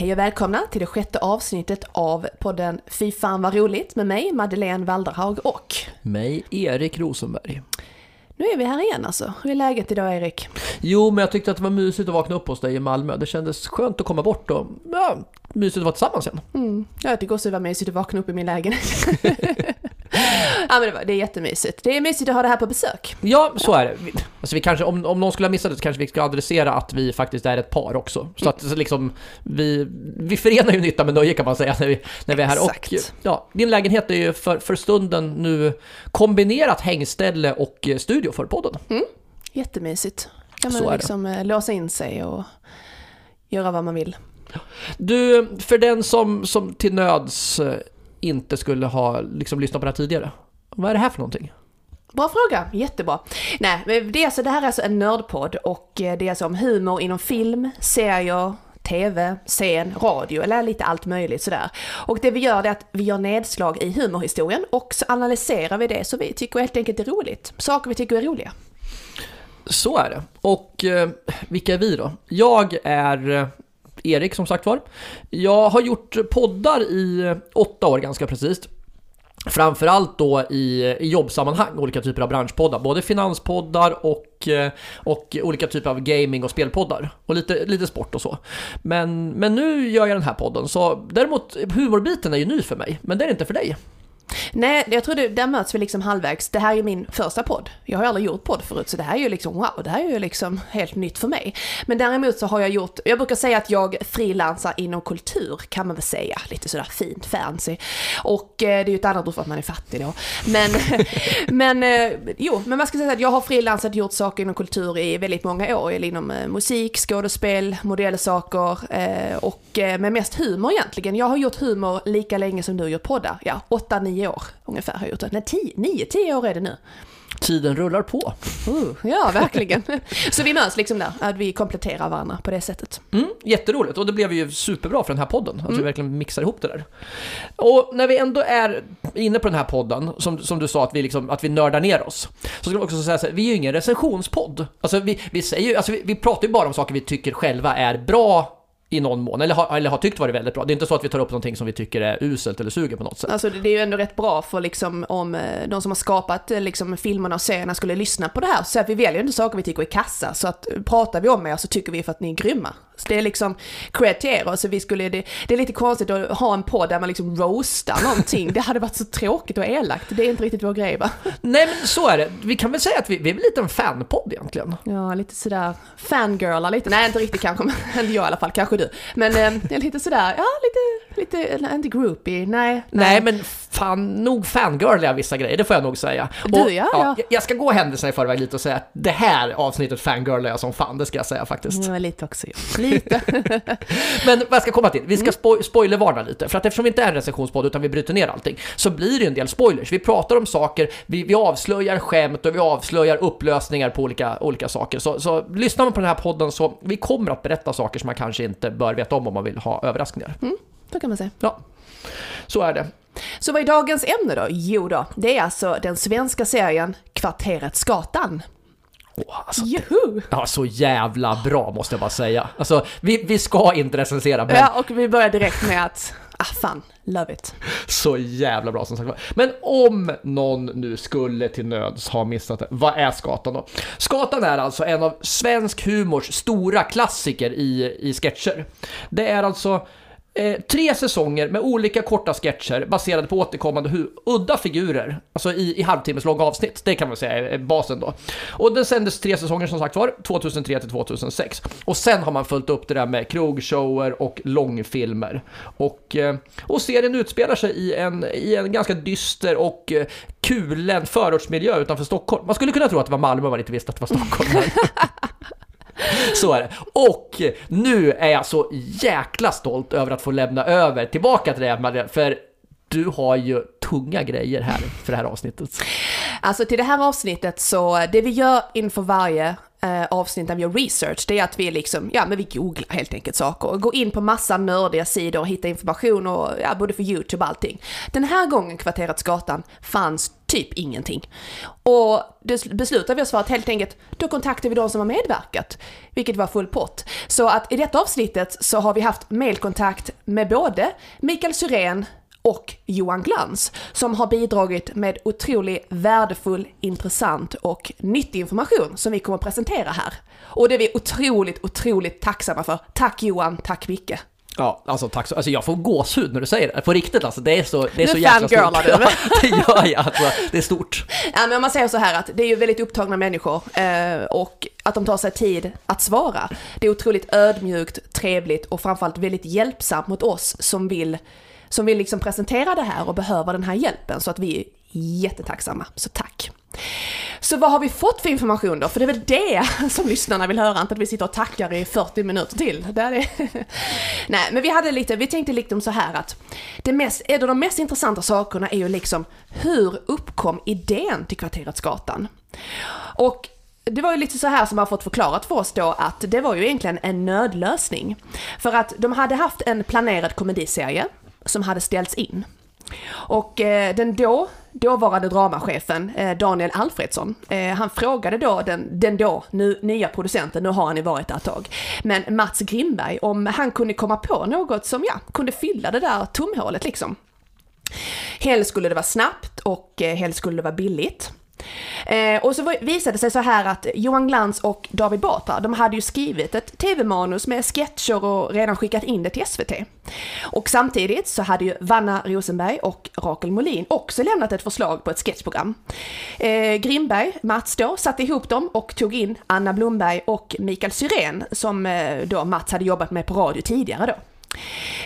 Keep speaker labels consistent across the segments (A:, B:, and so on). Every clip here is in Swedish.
A: Hej och välkomna till det sjätte avsnittet av podden Fy fan vad roligt med mig, Madeleine Walderhaug och
B: Mig, Erik Rosenberg.
A: nu är vi här igen alltså. Hur är läget idag Erik?
B: Jo, men jag tyckte att det var mysigt att vakna upp hos dig i Malmö. Det kändes skönt att komma bort och ja, mysigt att vara tillsammans igen.
A: Mm. Jag tycker också det var mysigt att vakna upp i min lägenhet. ja men det, var, det är jättemysigt. Det är mysigt att ha det här på besök.
B: Ja, så är det. Alltså vi kanske, om, om någon skulle ha missat det så kanske vi ska adressera att vi faktiskt är ett par också. Så att så liksom, vi, vi förenar ju nytta med nöje kan man säga när vi, när vi är här.
A: Exakt.
B: Och ja, din lägenhet är ju för, för stunden nu kombinerat hängställe och eh, studio för podden.
A: Jättemysigt. Kan man liksom eh, låsa in sig och göra vad man vill.
B: Du, för den som, som till nöds eh, inte skulle ha liksom lyssnat på det här tidigare. Vad är det här för någonting?
A: Bra fråga, jättebra. Nej, det, är alltså, det här är alltså en nördpodd och eh, det är alltså om humor inom film, serier, TV, scen, radio eller lite allt möjligt sådär. Och det vi gör är att vi gör nedslag i humorhistorien och så analyserar vi det så vi tycker helt enkelt det är roligt. Saker vi tycker är roliga.
B: Så är det. Och eh, vilka är vi då? Jag är eh, Erik som sagt var. Jag har gjort poddar i åtta år ganska precis. Framförallt då i, i jobbsammanhang, olika typer av branschpoddar. Både finanspoddar och, eh, och olika typer av gaming och spelpoddar. Och lite, lite sport och så. Men, men nu gör jag den här podden, så däremot humorbiten är ju ny för mig. Men det är det inte för dig.
A: Nej, jag tror det, där möts vi liksom halvvägs. Det här är ju min första podd. Jag har ju aldrig gjort podd förut, så det här är ju liksom wow, det här är ju liksom helt nytt för mig. Men däremot så har jag gjort, jag brukar säga att jag frilansar inom kultur, kan man väl säga. Lite sådär fint, fancy. Och eh, det är ju ett annat ord för att man är fattig då. Men, men eh, jo, men man ska säga, att jag har frilansat och gjort saker inom kultur i väldigt många år. Eller Inom eh, musik, skådespel, modellsaker eh, och eh, med mest humor egentligen. Jag har gjort humor lika länge som du gör poddar. Ja, åtta, nio år ungefär har jag gjort det. Nej, tio, nio, tio år är det nu.
B: Tiden rullar på.
A: Uh, ja, verkligen. Så vi möts liksom där, att vi kompletterar varandra på det sättet.
B: Mm, jätteroligt och det blev ju superbra för den här podden. Att vi verkligen mixar ihop det där. Och när vi ändå är inne på den här podden, som, som du sa att vi, liksom, att vi nördar ner oss. Så ska vi också säga så här, vi är ju ingen recensionspodd. Alltså vi, vi, säger, alltså vi, vi pratar ju bara om saker vi tycker själva är bra i någon mån, eller har, eller har tyckt varit väldigt bra. Det är inte så att vi tar upp någonting som vi tycker är uselt eller suger på något sätt.
A: Alltså det är ju ändå rätt bra för liksom om eh, de som har skapat eh, liksom filmerna och serierna skulle lyssna på det här. Så att vi väljer inte saker vi tycker är kassa. Så att eh, pratar vi om er så tycker vi för att ni är grymma. Så det är liksom er. Och så vi skulle, det, det är lite konstigt att ha en podd där man liksom roastar någonting. Det hade varit så tråkigt och elakt. Det är inte riktigt vår grej va?
B: Nej men så är det. Vi kan väl säga att vi, vi är lite en fanpodd egentligen.
A: Ja, lite sådär fangirlar lite. Nej, inte riktigt kanske, men inte jag i alla fall. Kanske du. Men eh, lite sådär, ja lite, lite, inte groupie. Nej,
B: Nej, men fan, nog fangirliga vissa grejer, det får jag nog säga.
A: Du, ja, ja.
B: jag- Jag ska gå händelserna i förväg lite och säga att det här avsnittet fangirlar jag som fan, det ska jag säga faktiskt.
A: Ja, lite också. Ja. Lite.
B: Men vad jag ska komma till, vi
A: Mm.
B: ska spo spoilervarna lite, för att eftersom vi inte är en recensionspodd utan vi bryter ner allting, så blir det ju en del spoilers. Vi pratar om saker, vi, vi avslöjar skämt och vi avslöjar upplösningar på olika, olika saker. Så, så lyssnar man på den här podden så vi kommer att berätta saker som man kanske inte bör veta om om man vill ha överraskningar.
A: Så kan man säga.
B: Ja, så är det.
A: Så vad är dagens ämne då? Jo då, det är alltså den svenska serien Kvarteret Skatan.
B: Åh, alltså,
A: Juhu!
B: Ja, så jävla bra måste jag bara säga. Alltså, vi, vi ska inte recensera, men
A: Ja, och vi börjar direkt med att, ah fan, love it.
B: så jävla bra som sagt. Men om någon nu skulle till nöds ha missat det, vad är Skatan då? Skatan är alltså en av svensk humors stora klassiker i, i sketcher. Det är alltså Eh, tre säsonger med olika korta sketcher baserade på återkommande hu- udda figurer, alltså i, i halvtimmes långa avsnitt. Det kan man säga är basen då. Och den sändes tre säsonger som sagt var, 2003 till 2006. Och sen har man följt upp det där med krogshower och långfilmer. Och, eh, och serien utspelar sig i en, i en ganska dyster och eh, kulen förortsmiljö utanför Stockholm. Man skulle kunna tro att det var Malmö om man inte visste att det var Stockholm. Så är det. Och nu är jag så jäkla stolt över att få lämna över tillbaka till dig, Madeleine, för du har ju tunga grejer här för det här avsnittet.
A: Alltså till det här avsnittet så, det vi gör inför varje eh, avsnitt av vi gör research, det är att vi liksom, ja men vi googlar helt enkelt saker och går in på massa nördiga sidor och hittar information och ja, både för YouTube och allting. Den här gången Kvarteret Skatan fanns typ ingenting. Och det beslutade vi oss för att helt enkelt, då kontaktade vi de som har medverkat, vilket var full pott. Så att i detta avsnittet så har vi haft mailkontakt med både Mikael Syrén, och Johan Glans som har bidragit med otroligt värdefull, intressant och nyttig information som vi kommer att presentera här. Och det är vi otroligt, otroligt tacksamma för. Tack Johan, tack Micke.
B: Ja, alltså tack så Alltså jag får gåshud när du säger det. På riktigt alltså. Det är så, det är så
A: jäkla stort.
B: Du. Ja, det gör jag. Alltså, det är stort.
A: Ja, men om man säger så här att det är ju väldigt upptagna människor eh, och att de tar sig tid att svara. Det är otroligt ödmjukt, trevligt och framförallt väldigt hjälpsamt mot oss som vill som vill liksom presentera det här och behöver den här hjälpen så att vi är jättetacksamma. Så tack! Så vad har vi fått för information då? För det är väl det som lyssnarna vill höra, inte att vi sitter och tackar i 40 minuter till. Det är det. Nej, men vi hade lite, vi tänkte liksom så här att det mest, en av de mest intressanta sakerna är ju liksom hur uppkom idén till Kvarteret Skatan? Och det var ju lite så här som har fått förklarat för oss då att det var ju egentligen en nödlösning. För att de hade haft en planerad komediserie som hade ställts in. Och eh, den då, dåvarande dramachefen eh, Daniel Alfredsson, eh, han frågade då den, den då nu, nya producenten, nu har han ju varit där ett tag, men Mats Grimberg om han kunde komma på något som ja, kunde fylla det där tomhålet liksom. Helst skulle det vara snabbt och eh, helst skulle det vara billigt. Eh, och så visade det sig så här att Johan Glans och David Batra, de hade ju skrivit ett tv-manus med sketcher och redan skickat in det till SVT. Och samtidigt så hade ju Vanna Rosenberg och Rakel Molin också lämnat ett förslag på ett sketchprogram. Eh, Grimberg, Mats då, satte ihop dem och tog in Anna Blomberg och Mikael Syrén som eh, då Mats hade jobbat med på radio tidigare då.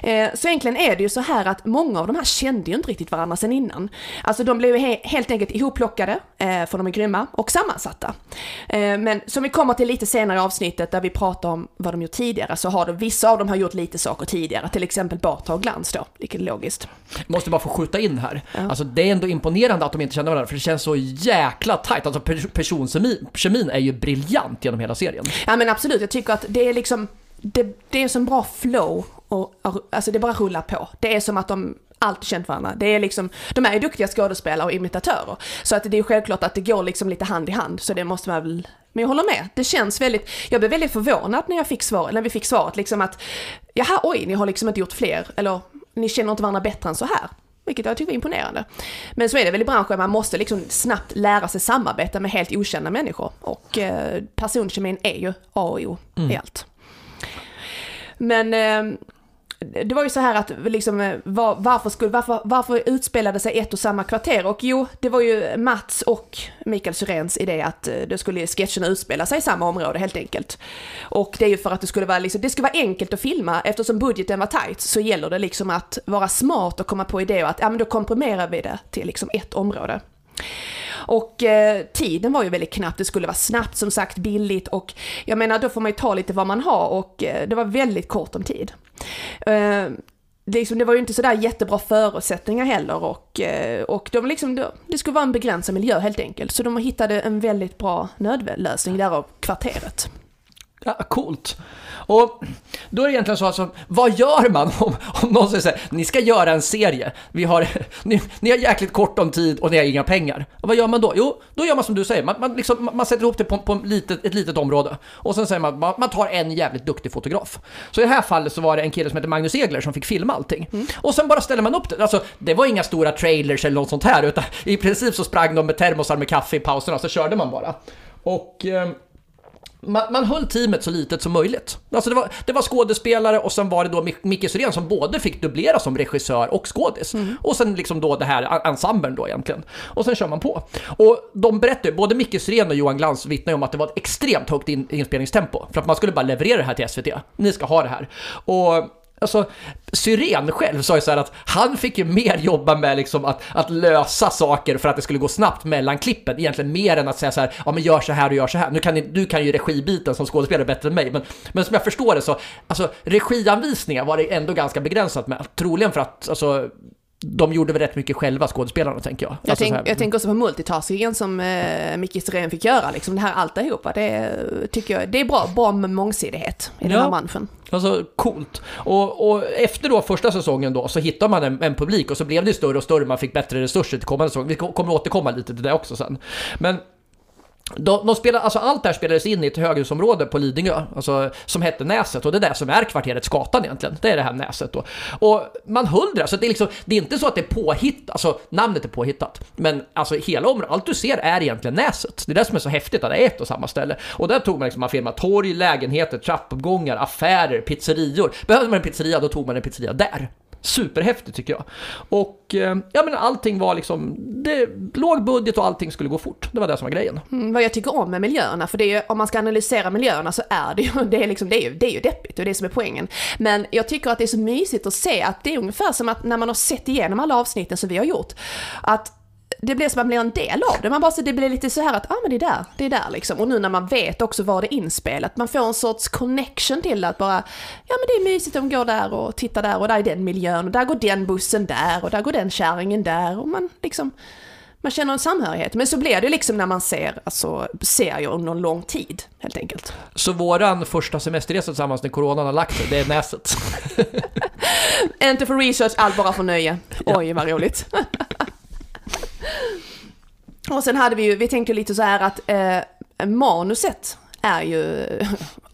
A: Eh, så egentligen är det ju så här att många av de här kände ju inte riktigt varandra sen innan. Alltså de blev helt enkelt ihopplockade, eh, för de är grymma, och sammansatta. Eh, men som vi kommer till lite senare i avsnittet där vi pratar om vad de gjort tidigare så har det, vissa av dem har gjort lite saker tidigare, till exempel Batra och Glans då, vilket är logiskt.
B: Måste bara få skjuta in här. Ja. Alltså det är ändå imponerande att de inte känner varandra, för det känns så jäkla tajt. Alltså personkemin är ju briljant genom hela serien.
A: Ja men absolut, jag tycker att det är liksom det, det är en sån bra flow och alltså det bara rullar på. Det är som att de alltid känt varandra. Det är liksom, de är duktiga skådespelare och imitatörer. Så att det är självklart att det går liksom lite hand i hand, så det måste man väl... Men jag håller med, det känns väldigt... Jag blev väldigt förvånad när jag fick svar, när vi fick svaret liksom att jaha, oj, ni har liksom inte gjort fler, eller ni känner inte varandra bättre än så här. Vilket jag tycker är imponerande. Men så är det väl i branschen, man måste liksom snabbt lära sig samarbeta med helt okända människor. Och eh, personkemin är ju A och O mm. i allt. Men eh, det var ju så här att liksom, eh, var, varför, skulle, varför, varför utspelade sig ett och samma kvarter? Och jo, det var ju Mats och Mikael Syréns idé att eh, det skulle sketcherna utspela sig i samma område helt enkelt. Och det är ju för att det skulle vara, liksom, det skulle vara enkelt att filma eftersom budgeten var tight så gäller det liksom att vara smart och komma på idéer att ja men då komprimerar vi det till liksom ett område. Och eh, tiden var ju väldigt knapp, det skulle vara snabbt som sagt, billigt och jag menar då får man ju ta lite vad man har och eh, det var väldigt kort om tid. Eh, liksom, det var ju inte sådär jättebra förutsättningar heller och, eh, och de liksom, det skulle vara en begränsad miljö helt enkelt. Så de hittade en väldigt bra nödlösning där av kvarteret.
B: Ja, coolt. Och då är det egentligen så alltså, vad gör man om, om någon säger så här, ni ska göra en serie, vi har, ni, ni har jäkligt kort om tid och ni har inga pengar. Och vad gör man då? Jo, då gör man som du säger, man, man, liksom, man sätter ihop det på, på litet, ett litet område. Och sen säger man, man, man tar en jävligt duktig fotograf. Så i det här fallet så var det en kille som heter Magnus Egler som fick filma allting. Mm. Och sen bara ställer man upp det. Alltså, det var inga stora trailers eller något sånt här, utan i princip så sprang de med termosar med kaffe i pauserna, så körde man bara. Och... Eh, man, man höll teamet så litet som möjligt. Alltså det var, det var skådespelare och sen var det då Micke Syrén som både fick dubblera som regissör och skådis. Mm. Och sen liksom då det här ensemblen då egentligen. Och sen kör man på. Och de berättar ju, både Micke Syrén och Johan Glans vittnar ju om att det var ett extremt högt in, inspelningstempo. För att man skulle bara leverera det här till SVT. Ni ska ha det här. Och Alltså, Syren själv sa ju så att han fick ju mer jobba med liksom att, att lösa saker för att det skulle gå snabbt mellan klippen, egentligen mer än att säga så här, ja men gör så här och gör så här. Nu kan ni, du kan ju regibiten som skådespelare bättre än mig, men, men som jag förstår det så, alltså regianvisningar var det ändå ganska begränsat med, troligen för att, alltså de gjorde väl rätt mycket själva, skådespelarna, tänker jag.
A: Jag,
B: Alltså,
A: tänk, jag tänker också på multitaskingen som eh, Micke Sirén fick göra, liksom det här alltihopa. Det tycker jag, det är bra, bra med mångsidighet i den
B: Ja.
A: här branschen.
B: Alltså coolt. Och, och efter då första säsongen då så hittade man en, en publik och så blev det större och större, man fick bättre resurser till kommande säsong. Vi ko- kommer återkomma lite till det också sen. Men de, de spelar, alltså allt det här spelades in i ett höghusområde på Lidingö, alltså, som hette Näset och det är det som är kvarteret Skatan egentligen. Det är det här Näset då. Och man höll det, så det är liksom, det är inte så att det är påhittat, alltså namnet är påhittat, men alltså hela området, allt du ser är egentligen Näset. Det är det som är så häftigt, att det är ett och samma ställe. Och där tog man liksom, man filmade torg, lägenheter, trappuppgångar, affärer, pizzerior. Behövde man en pizzeria, då tog man en pizzeria där. Superhäftigt tycker jag. Och eh, ja men allting var liksom, det, låg budget och allting skulle gå fort. Det var det som var grejen.
A: Mm, vad jag tycker om med miljöerna, för det är ju, om man ska analysera miljöerna så är det ju, det är liksom, det är ju, det är ju deppigt och det är det som är poängen. Men jag tycker att det är så mysigt att se att det är ungefär som att när man har sett igenom alla avsnitten som vi har gjort, att det blir som att man blir en del av det. Man bara så det blir lite så här att, ja ah, men det är där, det är där liksom. Och nu när man vet också var det är inspelat, man får en sorts connection till det, att bara, ja men det är mysigt, de går där och tittar där och där är den miljön och där går den bussen där och där går den kärringen där och man liksom, man känner en samhörighet. Men så blir det liksom när man ser alltså, serier under en lång tid, helt enkelt.
B: Så våran första semesterresa tillsammans när coronan har lagt sig, det är Näset.
A: Inte för research, allt bara för nöje. Oj, vad roligt. Och sen hade vi ju, vi tänkte lite så här att eh, manuset är ju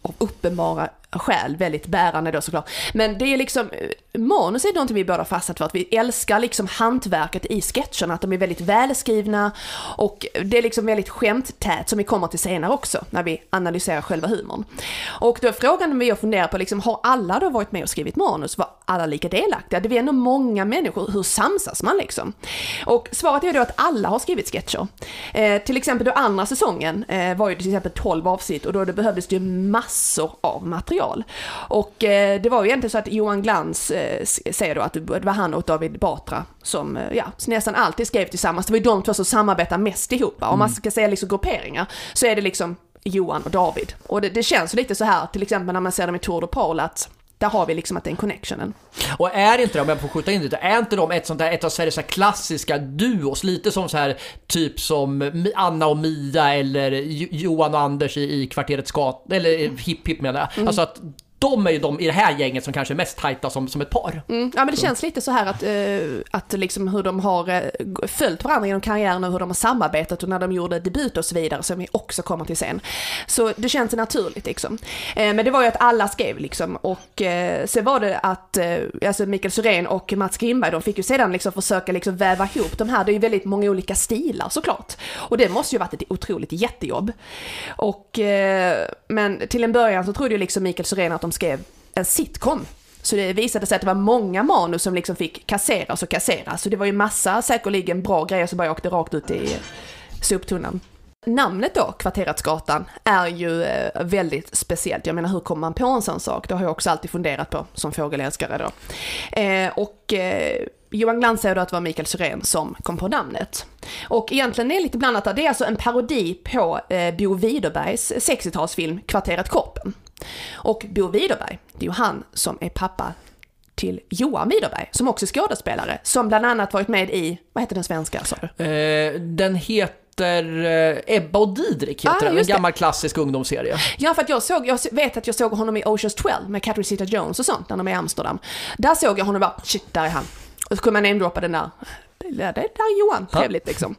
A: av uppenbara skäl väldigt bärande då såklart. Men det är liksom, manus är någonting vi båda fastnat för, att vi älskar liksom hantverket i sketcherna, att de är väldigt välskrivna och det är liksom väldigt skämttät som vi kommer till senare också, när vi analyserar själva humorn. Och då är frågan vi har funderat på, liksom, har alla då varit med och skrivit manus? Var alla lika delaktiga? Det är ändå många människor, hur samsas man liksom? Och svaret är då att alla har skrivit sketcher. Eh, till exempel då andra säsongen eh, var ju till exempel 12 avsnitt och då det behövdes det ju massor av material. Och eh, det var ju egentligen så att Johan Glans eh, säger då att det var han och David Batra som eh, ja, nästan alltid skrev tillsammans. Det var ju de två som samarbetar mest ihop. Om man ska säga liksom grupperingar så är det liksom Johan och David. Och det, det känns lite så här, till exempel när man ser dem i Tour de Paul, att där har vi liksom att det är en connectionen.
B: Och är inte de, om jag får skjuta in lite, är inte de ett sånt där, ett av Sveriges klassiska duos? Lite som så här, typ som Anna och Mia eller Jo- Johan och Anders i, i kvarteret Skat, eller Hipp Hipp menar jag. Alltså att de är ju de i det här gänget som kanske är mest tajta som, som ett par.
A: Mm, ja men det känns lite så här att, eh, att liksom hur de har eh, följt varandra genom karriären och hur de har samarbetat och när de gjorde debut och så vidare som vi också kommer till sen. Så det känns naturligt liksom. Eh, men det var ju att alla skrev liksom och eh, sen var det att eh, alltså Mikael Syrén och Mats Grimberg de fick ju sedan liksom försöka liksom väva ihop de här, det är ju väldigt många olika stilar såklart. Och det måste ju varit ett otroligt jättejobb. Och, eh, men till en början så trodde ju liksom Mikael Syrén att de skrev en sitcom. Så det visade sig att det var många manus som liksom fick kasseras och kasseras. Så det var ju massa säkerligen bra grejer som bara åkte rakt ut i soptunnan. Namnet då, Kvarteratsgatan, är ju eh, väldigt speciellt. Jag menar, hur kommer man på en sån sak? Det har jag också alltid funderat på som fågelälskare då. Eh, och eh, Johan Glans säger då att det var Mikael Syrén som kom på namnet. Och egentligen är det lite blandat där. Det är alltså en parodi på eh, Bo Widerbergs 60-talsfilm Kvarteret Korpen. Och Bo Widerberg, det är ju han som är pappa till Johan Widerberg, som också är skådespelare, som bland annat varit med i, vad heter den svenska sa du?
B: Eh, den heter eh, Ebba och Didrik, heter
A: Ah,
B: den. En
A: just det.
B: gammal klassisk ungdomsserie.
A: Ja, för att jag såg, jag vet att jag såg honom i Oceans 12 med Catherine Zeta-Jones och sånt, när de är i Amsterdam. Där såg jag honom och bara, shit, där är han. Och så kunde man namedroppa den där, det där, är Johan, trevligt liksom.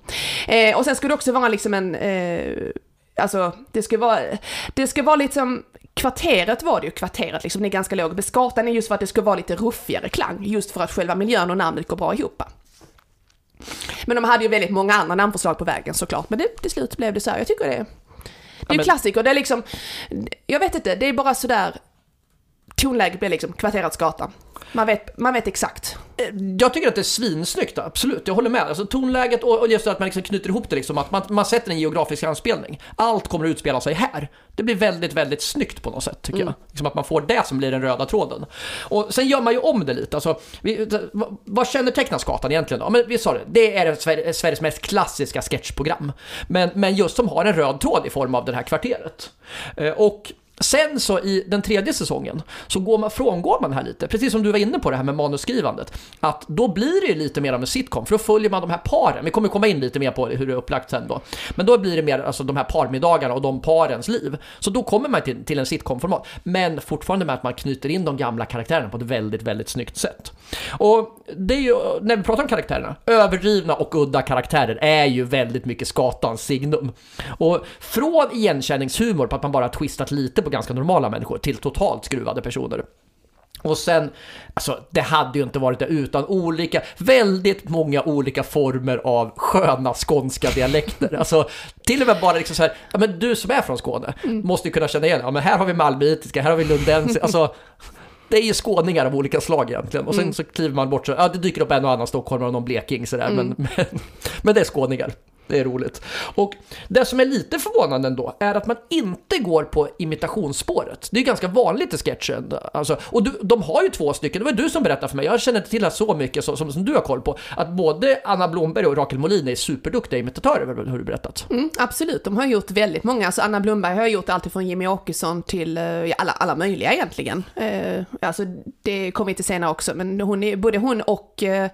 A: Eh, och sen skulle det också vara liksom en, eh, alltså det ska vara, det ska vara lite som, kvarteret var det ju, kvarteret liksom, det är ganska lågt. Men Skatan är just för att det ska vara lite ruffigare klang, just för att själva miljön och namnet går bra ihop. Men de hade ju väldigt många andra namnförslag på vägen såklart, men det, till slut blev det så här. Jag tycker det är, det är en klassiker, det är liksom, jag vet inte, det är bara sådär, tonläget blir liksom kvarterets gata. Man vet, man vet exakt.
B: Eh, Jag tycker att det är svinsnyggt, absolut. Jag håller med. Alltså tonläget och och just att man liksom knyter ihop det liksom, att man, man sätter en geografisk anspelning. Allt kommer att utspela sig här. Det blir väldigt, väldigt snyggt på något sätt, tycker jag. Liksom att man får det som blir den röda tråden. Och sen gör man ju om det lite. Alltså, vi, vad, vad kännetecknar Skatan egentligen? Ja, Men vi sa det, det är Sver- Sveriges mest klassiska sketchprogram. Men, men just som har en röd tråd i form av det här kvarteret. Eh, Och Sen så i den tredje säsongen så går man, frångår man det här lite, precis som du var inne på det här med manusskrivandet. Att då blir det ju lite mer av en sitcom, för då följer man de här paren. Vi kommer komma in lite mer på hur det är upplagt sen då. Men då blir det mer alltså, de här parmiddagarna och de parens liv. Så då kommer man till, till en sitcom-format. Men fortfarande med att man knyter in de gamla karaktärerna på ett väldigt, väldigt snyggt sätt. Och det är ju, när vi pratar om karaktärerna, överdrivna och udda karaktärer är ju väldigt mycket skatans signum. Och från igenkänningshumor på att man bara twistat lite på ganska normala människor till totalt skruvade personer. Och sen, alltså det hade ju inte varit det utan olika, väldigt många olika former av sköna skånska dialekter. Alltså till och med bara liksom så här, ja men du som är från Skåne måste ju kunna känna igen, ja men här har vi malmöitiska, här har vi lundensiska, alltså det är ju skåningar av olika slag egentligen. Och sen så kliver man bort så, ja det dyker upp en och annan stockholmare och någon bleking sådär, men, men, men det är skåningar. Det är roligt. Och det som är lite förvånande ändå är att man inte går på imitationsspåret. Det är ganska vanligt i sketchen. Alltså, och du, de har ju två stycken, det var du som berättade för mig, jag känner inte till det så mycket som, som, som, du har koll på, att både Anna Blomberg och Rakel Molin är superduktiga imitatörer, har du berättat.
A: Mm, absolut, de har gjort väldigt många. Alltså Anna Blomberg har gjort allt från Jimmy Åkesson till eh, ja, alla, alla möjliga egentligen. Eh, alltså det kommer vi till senare också, men hon är, både hon och eh,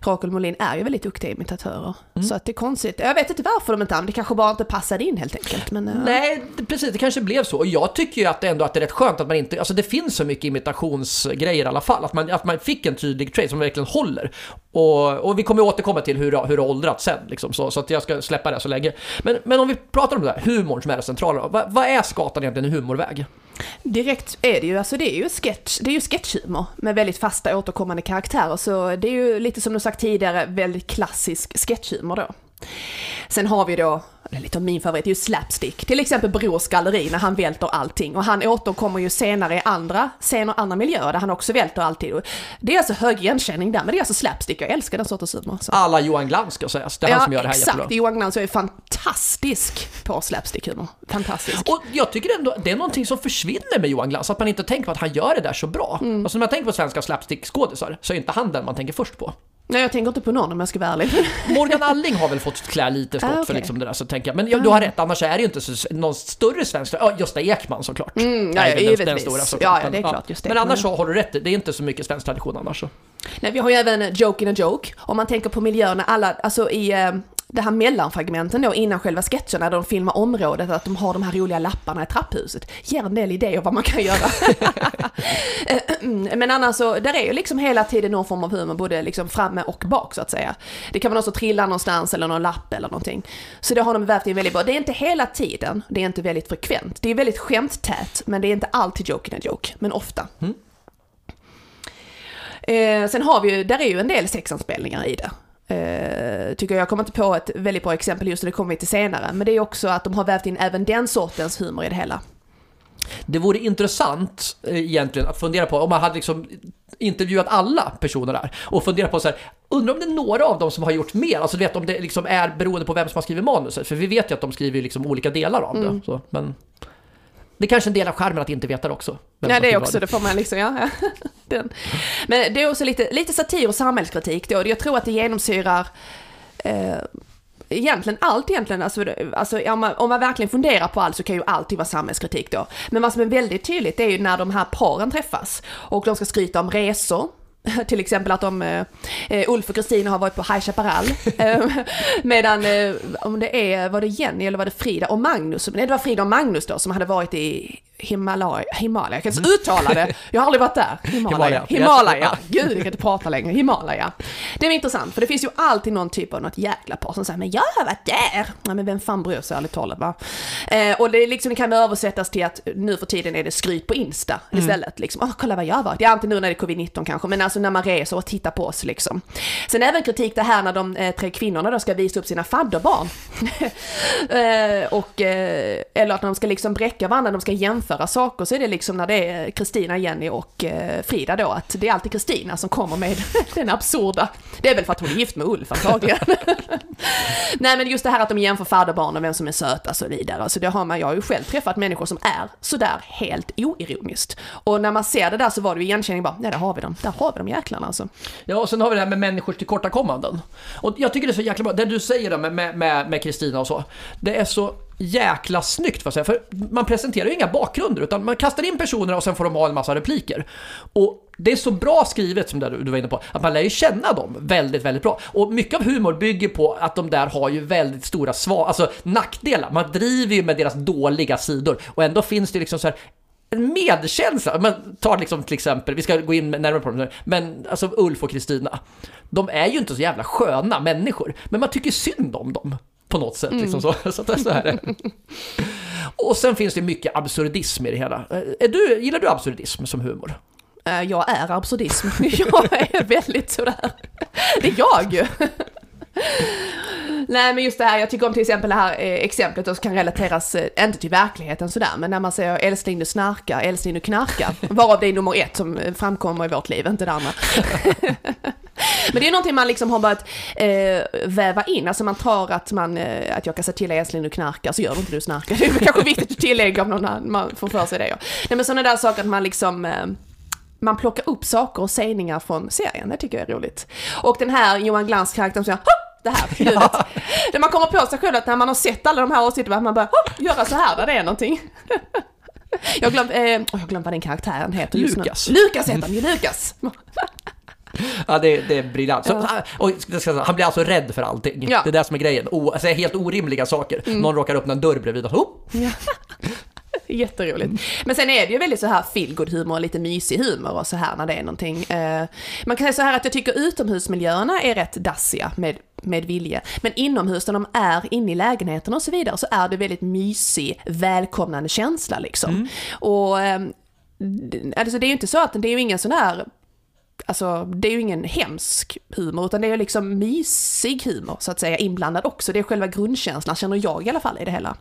A: Rakel Molin är ju väldigt duktiga imitatörer. Mm. Så att det är konstigt. Jag vet inte varför de inte använder det kanske bara inte passade in helt enkelt. Men,
B: Nej, precis, det kanske blev så. Och jag tycker ju att ändå att det är rätt skönt att man inte, alltså det finns så mycket imitationsgrejer i alla fall. Att man, att man fick en tydlig trade som verkligen håller. Och, och vi kommer återkomma till hur, hur det har åldrats sen, liksom, så, så att jag ska släppa det så länge. Men, men om vi pratar om det här, humorn som är det centrala, vad, vad är Skatan egentligen i humorväg?
A: Direkt är det ju, alltså det är ju sketch, det är ju sketchhumor med väldigt fasta återkommande karaktärer. Så det är ju lite som du sagt tidigare, väldigt klassisk sketchhumor då. Sen har vi då, det är lite av min favorit, ju slapstick. Till exempel Brors galleri när han välter allting. Och han återkommer ju senare i andra scener, andra miljöer där han också välter allting. Det är alltså hög igenkänning där, men det är alltså slapstick. Jag älskar den sortens humor. Så.
B: Alla Johan Glans ska sägas, det är
A: ja,
B: han som gör det här
A: exakt.
B: jättebra.
A: Johan Glans är fantastisk på slapstick-humor. Fantastisk.
B: Och jag tycker ändå det är någonting som försvinner med Johan Glans, att man inte tänker på att han gör det där så bra. Mm. Alltså när man tänker på svenska slapstick-skådisar så är inte han den man tänker först på.
A: Nej, jag tänker inte på någon om jag ska vara ärlig.
B: Morgan Alling har väl fått klä lite skott ah, okay. för liksom det där, så tänker jag. Men ja, du har rätt, annars är det ju inte så, någon större svensk... Ja, Gösta Ekman såklart.
A: Mm, ja, ja, den, den stora
B: såklart.
A: Ja, ja, det är klart. Just
B: det. Men annars så har du rätt, det är inte så mycket svensk tradition annars. Så.
A: Nej, vi har ju även Joke in a Joke. Om man tänker på miljöerna, alla, alltså i eh, det här mellanfragmenten då innan själva sketchen när de filmar området, att de har de här roliga lapparna i trapphuset, ger en del idéer vad man kan göra. Men annars så, där är ju liksom hela tiden någon form av humor, både liksom framme och bak så att säga. Det kan någon som trillar någonstans eller någon lapp eller någonting. Så det har de vävt in väldigt bra. Det är inte hela tiden, det är inte väldigt frekvent. Det är väldigt skämttät, men det är inte alltid joke in a joke, men ofta. Mm. Eh, sen har vi ju, där är ju en del sexanspelningar i det. Uh, tycker jag, jag kommer inte på ett väldigt bra exempel just det, det kommer vi till senare. Men det är också att de har vävt in även den sortens humor i det hela.
B: Det vore intressant eh, egentligen att fundera på om man hade liksom intervjuat alla personer där och fundera på så här, undrar om det är några av dem som har gjort mer, alltså vet om det liksom är beroende på vem som har skrivit manuset, för vi vet ju att de skriver liksom olika delar av det. Mm. Så, men det är kanske en del av skärmen att inte veta det också.
A: Nej, det är också, det får man liksom, ja. Den. Men det är också lite, lite satir och samhällskritik då. Jag tror att det genomsyrar eh, egentligen allt egentligen, alltså, alltså om, man, om man verkligen funderar på allt så kan ju alltid vara samhällskritik då. Men vad som är väldigt tydligt är ju när de här paren träffas och de ska skryta om resor, till exempel att de, eh, Ulf och Kristina har varit på High Chaparral. Ehm, medan, eh, om det är, var det Jenny eller var det Frida och Magnus? Nej det var Frida och Magnus då som hade varit i Himalaya, Himalaya, jag kan inte uttala det. Jag har aldrig varit där. Himalaya. Himalaya. Gud, jag kan inte prata längre. Himalaya. Det är intressant, för det finns ju alltid någon typ av något jäkla par som säger men jag har varit där. Nej men vem fan bryr sig ärligt talat va? Eh, och det, liksom, det kan översättas till att nu för tiden är det skryt på Insta mm. istället. Liksom, åh kolla vad jag har varit. Ja, inte nu när det är covid-19 kanske, men alltså när man reser och tittar på oss liksom. Sen även kritik det här när de eh, tre kvinnorna då ska visa upp sina fadderbarn. eh, och, eh, eller att de ska liksom bräcka varandra, de ska jämföra jämföra saker så är det liksom när det är Kristina, Jenny och eh, Frida då, att det är alltid Kristina som kommer med den absurda. Det är väl för att hon är gift med Ulf antagligen. Nej men just det här att de jämför fadderbarnen, vem som är sötast och så vidare. Alltså det har man, jag har ju själv träffat människor som är sådär helt oironiskt. Och när man ser det där så var det ju igenkänning bara, nej där har vi dem, där har vi dem jäklarna alltså.
B: Ja och sen har vi det här med människors tillkortakommanden. Och jag tycker det är så jäkla bra, det du säger då med Kristina med, med och så, det är så jäkla snyggt för, säga. för man presenterar ju inga bakgrunder utan man kastar in personerna och sen får de ha en massa repliker. Och det är så bra skrivet som du var inne på, att man lär ju känna dem väldigt, väldigt bra. Och mycket av humor bygger på att de där har ju väldigt stora svar, alltså nackdelar. Man driver ju med deras dåliga sidor och ändå finns det liksom så här en medkänsla. Man tar liksom till exempel, vi ska gå in närmare på det men alltså Ulf och Kristina. De är ju inte så jävla sköna människor, men man tycker synd om dem på något sätt. Liksom mm. så. så, det är så här. Och sen finns det mycket absurdism i det hela. Är du, gillar du absurdism som humor?
A: Eh, jag är absurdism. Jag är väldigt sådär. Det är jag ju. Nej men just det här, jag tycker om till exempel det här eh, exemplet som kan relateras, eh, inte till verkligheten sådär, men när man säger älskling du snarkar, älskling du knarkar. Varav det är nummer ett som framkommer i vårt liv, inte det andra. Men det är någonting man liksom har börjat eh, väva in, alltså man tror att, man, eh, att jag kan säga till älskling du knarkar, så gör du inte du snarkar. Det är kanske viktigt att tillägga om någon man får för sig det. Ja. Nej men sådana där saker att man liksom eh, man plockar upp saker och sägningar från serien, det tycker jag är roligt. Och den här Johan Glans karaktären som säger det här ljudet. Ja. man kommer på sig själv att när man har sett alla de här avsnitten, att man bara göra så här när det är någonting. Jag har eh, jag glömt vad den karaktären heter
B: just Lukas.
A: nu. Lukas heter han ju, Lukas.
B: Ja, det, det är briljant. Så, ja. och, han blir alltså rädd för allting. Ja. Det är det som är grejen. O, alltså, helt orimliga saker. Mm. Någon råkar öppna en dörr bredvid och oh. ja.
A: Jätteroligt. Men sen är det ju väldigt så här feelgood humor, lite mysig humor och så här när det är någonting. Eh, man kan säga så här att jag tycker utomhusmiljöerna är rätt dassiga med, med vilje. Men inomhus när de är inne i lägenheten och så vidare så är det väldigt mysig, välkomnande känsla liksom. Mm. Och eh, alltså det är ju inte så att det är ju ingen sån här Alltså det är ju ingen hemsk humor utan det är liksom mysig humor så att säga inblandad också. Det är själva grundkänslan känner jag i alla fall i det hela.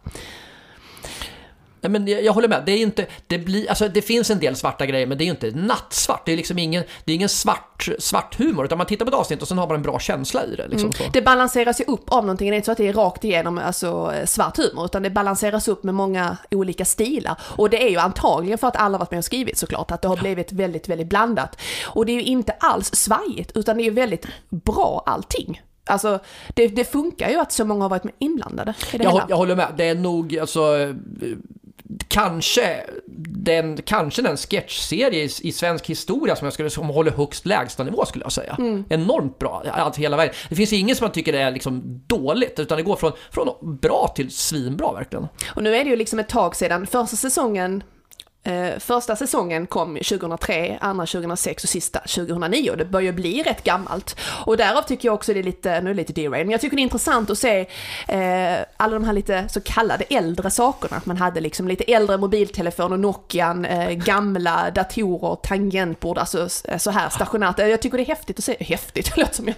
B: Nej, men jag, jag, håller med, det är inte, det blir, alltså det finns en del svarta grejer men det är ju inte nattsvart. Det är liksom ingen, det är ingen svart, svart humor utan man tittar på ett avsnitt och sen har man en bra känsla i det. Liksom,
A: mm. Det balanseras ju upp av någonting, det är inte så att det är rakt igenom alltså, svart humor utan det balanseras upp med många olika stilar. Och det är ju antagligen för att alla varit med och skrivit såklart, att det har blivit väldigt, väldigt blandat. Och det är ju inte alls svajigt utan det är ju väldigt bra allting. Alltså, det, det, funkar ju att så många har varit inblandade i det
B: jag,
A: hela.
B: Jag håller med. Det är nog, alltså, kanske den, kanske den sketchserie i, i, svensk historia som jag skulle som håller högst lägstanivå skulle jag säga. Mm. Enormt bra, alltså hela vägen. Det finns ingen som man tycker är liksom dåligt, utan det går från, från bra till svinbra verkligen.
A: Och nu är det ju liksom ett tag sedan, första säsongen Eh, första säsongen kom 2003, andra 2006 och sista 2009 och det börjar bli rätt gammalt. Och därav tycker jag också det är lite, nu är det lite derail, men jag tycker det är intressant att se eh, alla de här lite så kallade äldre sakerna. Man hade liksom lite äldre mobiltelefoner, Nokian, eh, gamla datorer, tangentbord, alltså eh, så här stationärt. Jag tycker det är häftigt att se, häftigt, det låter som jag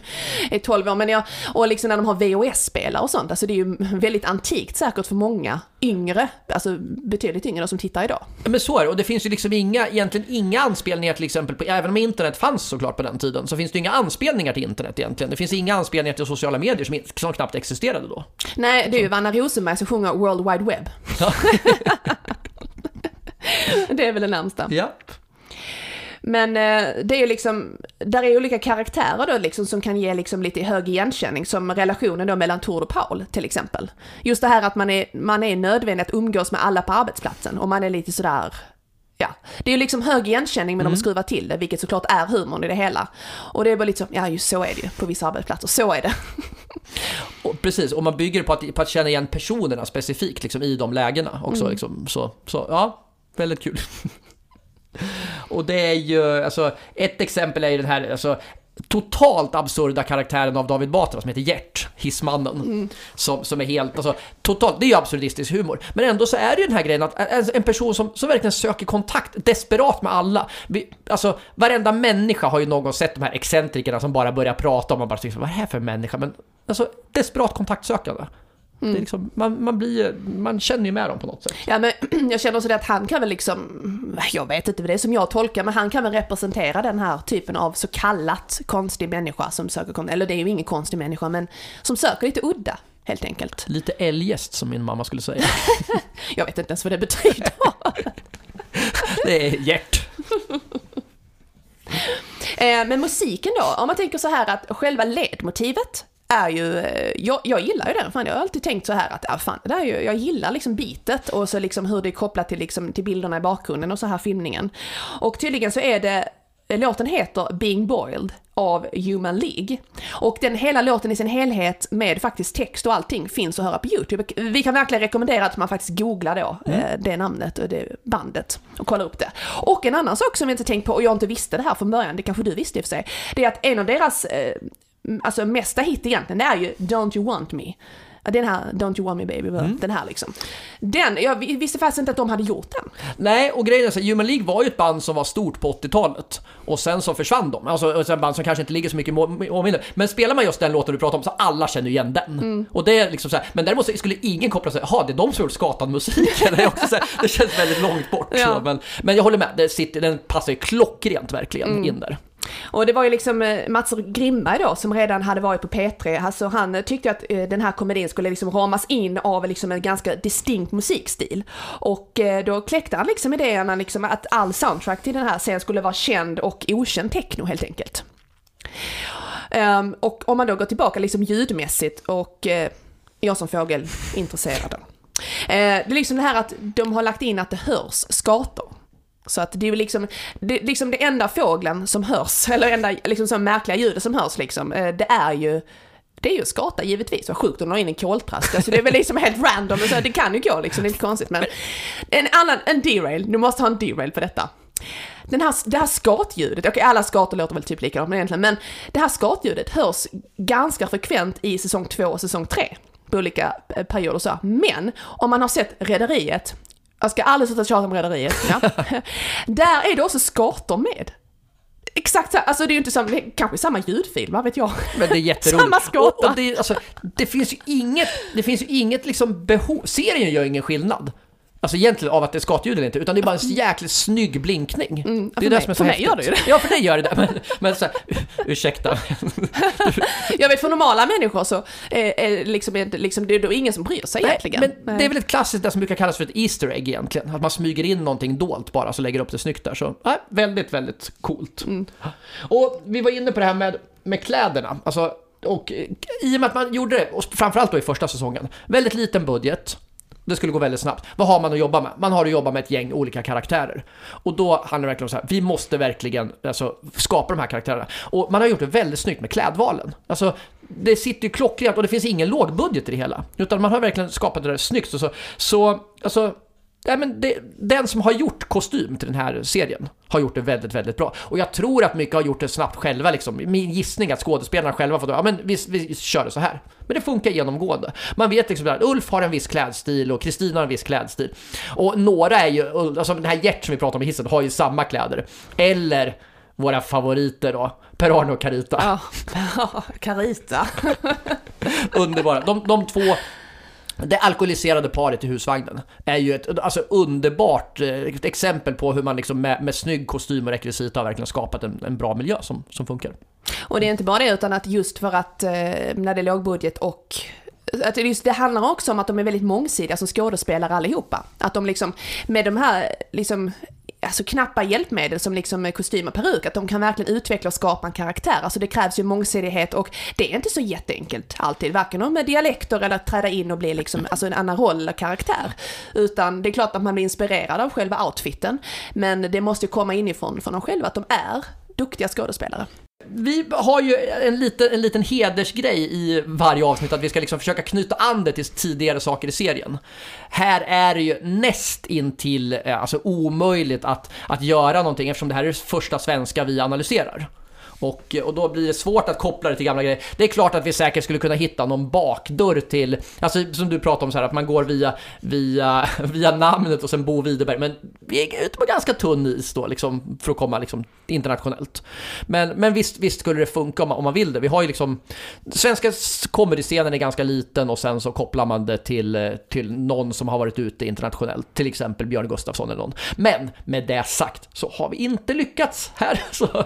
A: är 12 år, men jag, och liksom när de har VHS-spelare och sånt, alltså det är ju väldigt antikt säkert för många yngre, alltså betydligt yngre som tittar idag.
B: Men så det, och det finns ju liksom inga, egentligen inga anspelningar till exempel på, även om internet fanns såklart på den tiden, så finns det inga anspelningar till internet egentligen. Det finns inga anspelningar till sociala medier som, som knappt existerade då.
A: Nej, det är ju Vanna Rosenberg som sjunger World Wide Web. Ja. det är väl det närmsta.
B: Ja.
A: Men eh, det är ju liksom, där är olika karaktärer då liksom som kan ge liksom lite hög igenkänning, som relationen då mellan Tord och Paul till exempel. Just det här att man är, man är nödvändig att umgås med alla på arbetsplatsen och man är lite sådär Ja, det är ju liksom hög igenkänning men mm. de skruvar till det, vilket såklart är humorn i det hela. Och det är bara lite så, ja just så är det ju på vissa arbetsplatser, så är det.
B: och, precis, och man bygger på att, på att känna igen personerna specifikt liksom, i de lägena också. Mm. Liksom, så, så ja, väldigt kul. Och det är ju, alltså, ett exempel är ju den här, alltså, totalt absurda karaktären av David Batra som heter Gert, hissmannen. Mm. Som, som är helt, alltså totalt, det är ju absurdistisk humor. Men ändå så är det ju den här grejen att en, en person som, som verkligen söker kontakt, desperat med alla. Vi, alltså varenda människa har ju någon sett de här excentrikerna som bara börjar prata och man bara tycker vad är det här för människa? Men alltså desperat kontaktsökande. Mm. Det är liksom, man, man, blir, man känner ju med dem på något sätt.
A: Ja, men jag känner också det att han kan väl liksom, jag vet inte vad det är som jag tolkar, men han kan väl representera den här typen av så kallat konstig människa som söker, eller det är ju ingen konstig människa, men som söker lite udda. Helt enkelt.
B: Lite eljest som min mamma skulle säga.
A: jag vet inte ens vad det betyder.
B: det är hjärt.
A: Eh, men musiken då, om man tänker så här att själva ledmotivet är ju, eh, jag, jag gillar ju den, fan jag har alltid tänkt så här att, ja fan, det är ju, jag gillar liksom bitet och så liksom hur det är kopplat till, liksom, till bilderna i bakgrunden och så här filmningen. Och tydligen så är det Låten heter Being Boiled av Human League. Och den hela låten i sin helhet med faktiskt text och allting finns att höra på YouTube. Vi kan verkligen rekommendera att man faktiskt googlar då mm. Eh, det namnet och det bandet och kollar upp det. Och en annan sak som vi inte tänkt på och jag inte visste det här från början, det kanske du visste i och för sig, det är att en av deras eh, alltså mesta hit egentligen, det är ju Don't You Want Me. Den här Don't You Want Me Baby, mm. den här liksom. Den, jag visste faktiskt inte att de hade gjort den.
B: Nej, och grejen är så Human League var ju ett band som var stort på 80-talet. Och sen så försvann de. Alltså ett band som kanske inte ligger så mycket i åminne. Men spelar man just den låten du pratar om så alla känner igen den. Mm. Och det är liksom så här, men däremot skulle ingen koppla sig, jaha det är de som gjort Skatan-musiken. det, känns väldigt långt bort. Ja. Men, men jag håller med, det sitter, den passar ju klockrent verkligen mm. in där.
A: Och det var ju liksom eh, Mats Grimberg då som redan hade varit på P3, alltså han tyckte att eh, den här komedin skulle liksom ramas in av liksom en ganska distinkt musikstil. Och eh, då kläckte han liksom idéerna liksom att all soundtrack till den här serien skulle vara känd och okänd techno helt enkelt. Ehm, och om man då går tillbaka liksom ljudmässigt och jag som fågelintresserad. då. det är liksom det här att de har lagt in att det hörs skator. Så att det är liksom det, liksom det enda fågeln som hörs, eller enda liksom så märkliga ljudet som hörs liksom, eh, det är ju det är ju skata givetvis, vad sjukt om de in en koltrast. Alltså det är väl liksom helt random, så det kan ju gå liksom, det är inte konstigt. Men en annan, en derail, du måste ha en derail på detta. Den här, det här skatljudet, okej alla skator låter väl typ likadant men egentligen, men det här skatljudet hörs ganska frekvent i säsong 2 och säsong 3 på olika eh, perioder så. Men om man har sett Rederiet, jag ska aldrig sluta tjata om Rederiet. Ja. Där är det också skator med. Exakt så, alltså det är ju inte samma, kanske samma ljudfil, vad vet jag.
B: Men det är jätteroligt. samma skåta. Och, och det, alltså, det finns ju inget, det finns ju inget liksom behov, serien gör ingen skillnad. Alltså egentligen av att det är skatljud eller inte, utan det är bara en jäkligt snygg blinkning.
A: Mm,
B: det är
A: det som är så För mig gör det ju det.
B: Ja, för dig gör det det. Men, men så här, ursäkta.
A: jag vet, för normala människor så är, är liksom, liksom, det är då ingen som bryr sig Nej, egentligen.
B: Men Nej. det är väl ett klassiskt, det som brukar kallas för ett Easter egg egentligen. Att man smyger in någonting dolt bara, så lägger upp det snyggt där. Så ja, väldigt, väldigt coolt. Mm. Och vi var inne på det här med, med kläderna. Alltså, och i och med att man gjorde det, och framförallt då i första säsongen, väldigt liten budget. Det skulle gå väldigt snabbt. Vad har man att jobba med? Man har att jobba med ett gäng olika karaktärer. Och då handlar det verkligen om så här, vi måste verkligen alltså, skapa de här karaktärerna. Och man har gjort det väldigt snyggt med klädvalen. Alltså, det sitter ju klockrent och det finns ingen lågbudget i det hela. Utan man har verkligen skapat det där snyggt. Och så, så alltså, Nej, men det, den som har gjort kostym till den här serien har gjort det väldigt, väldigt bra. Och jag tror att mycket har gjort det snabbt själva liksom. Min gissning att skådespelarna själva fått, ja men vi, vi kör det så här. Men det funkar genomgående. Man vet liksom att Ulf har en viss klädstil och Kristina har en viss klädstil. Och några är ju, alltså den här Gert som vi pratade om i hissen har ju samma kläder. Eller våra favoriter då, Per-Arne och Carita.
A: Ja, Carita.
B: Underbara. De, de två det alkoholiserade paret i husvagnen är ju ett alltså, underbart ett exempel på hur man liksom med, med snygg kostym och rekvisita har verkligen skapat en, en bra miljö som, som funkar.
A: Och det är inte bara det, utan att just för att eh, när det är lågbudget och att just, det handlar också om att de är väldigt mångsidiga som skådespelare allihopa. Att de liksom, med de här liksom alltså knappa hjälpmedel som liksom kostym och peruk, att de kan verkligen utveckla och skapa en karaktär. Alltså det krävs ju mångsidighet och det är inte så jätteenkelt alltid, varken med dialekter eller att träda in och bli liksom, alltså en annan roll eller karaktär. Utan det är klart att man blir inspirerad av själva outfiten, men det måste ju komma inifrån från dem själva att de är duktiga skådespelare.
B: Vi har ju en liten, en liten hedersgrej i varje avsnitt, att vi ska liksom försöka knyta an det till tidigare saker i serien. Här är det ju näst intill eh, alltså omöjligt att, att göra någonting eftersom det här är det första svenska vi analyserar. Och, eh, och då blir det svårt att koppla det till gamla grejer. Det är klart att vi säkert skulle kunna hitta någon bakdörr till, alltså som du pratade om så här, att man går via, via, via namnet och sen Bo Widerberg. Men vi är ute på ganska tunn is då liksom för att komma liksom internationellt. Men, men visst, visst skulle det funka om man, om man vill det. Vi har ju liksom, svenska comedy-scenen är ganska liten och sen så kopplar man det till, eh, till någon som har varit ute internationellt, till exempel Björn Gustafsson eller någon. Men med det sagt så har vi inte lyckats här. Så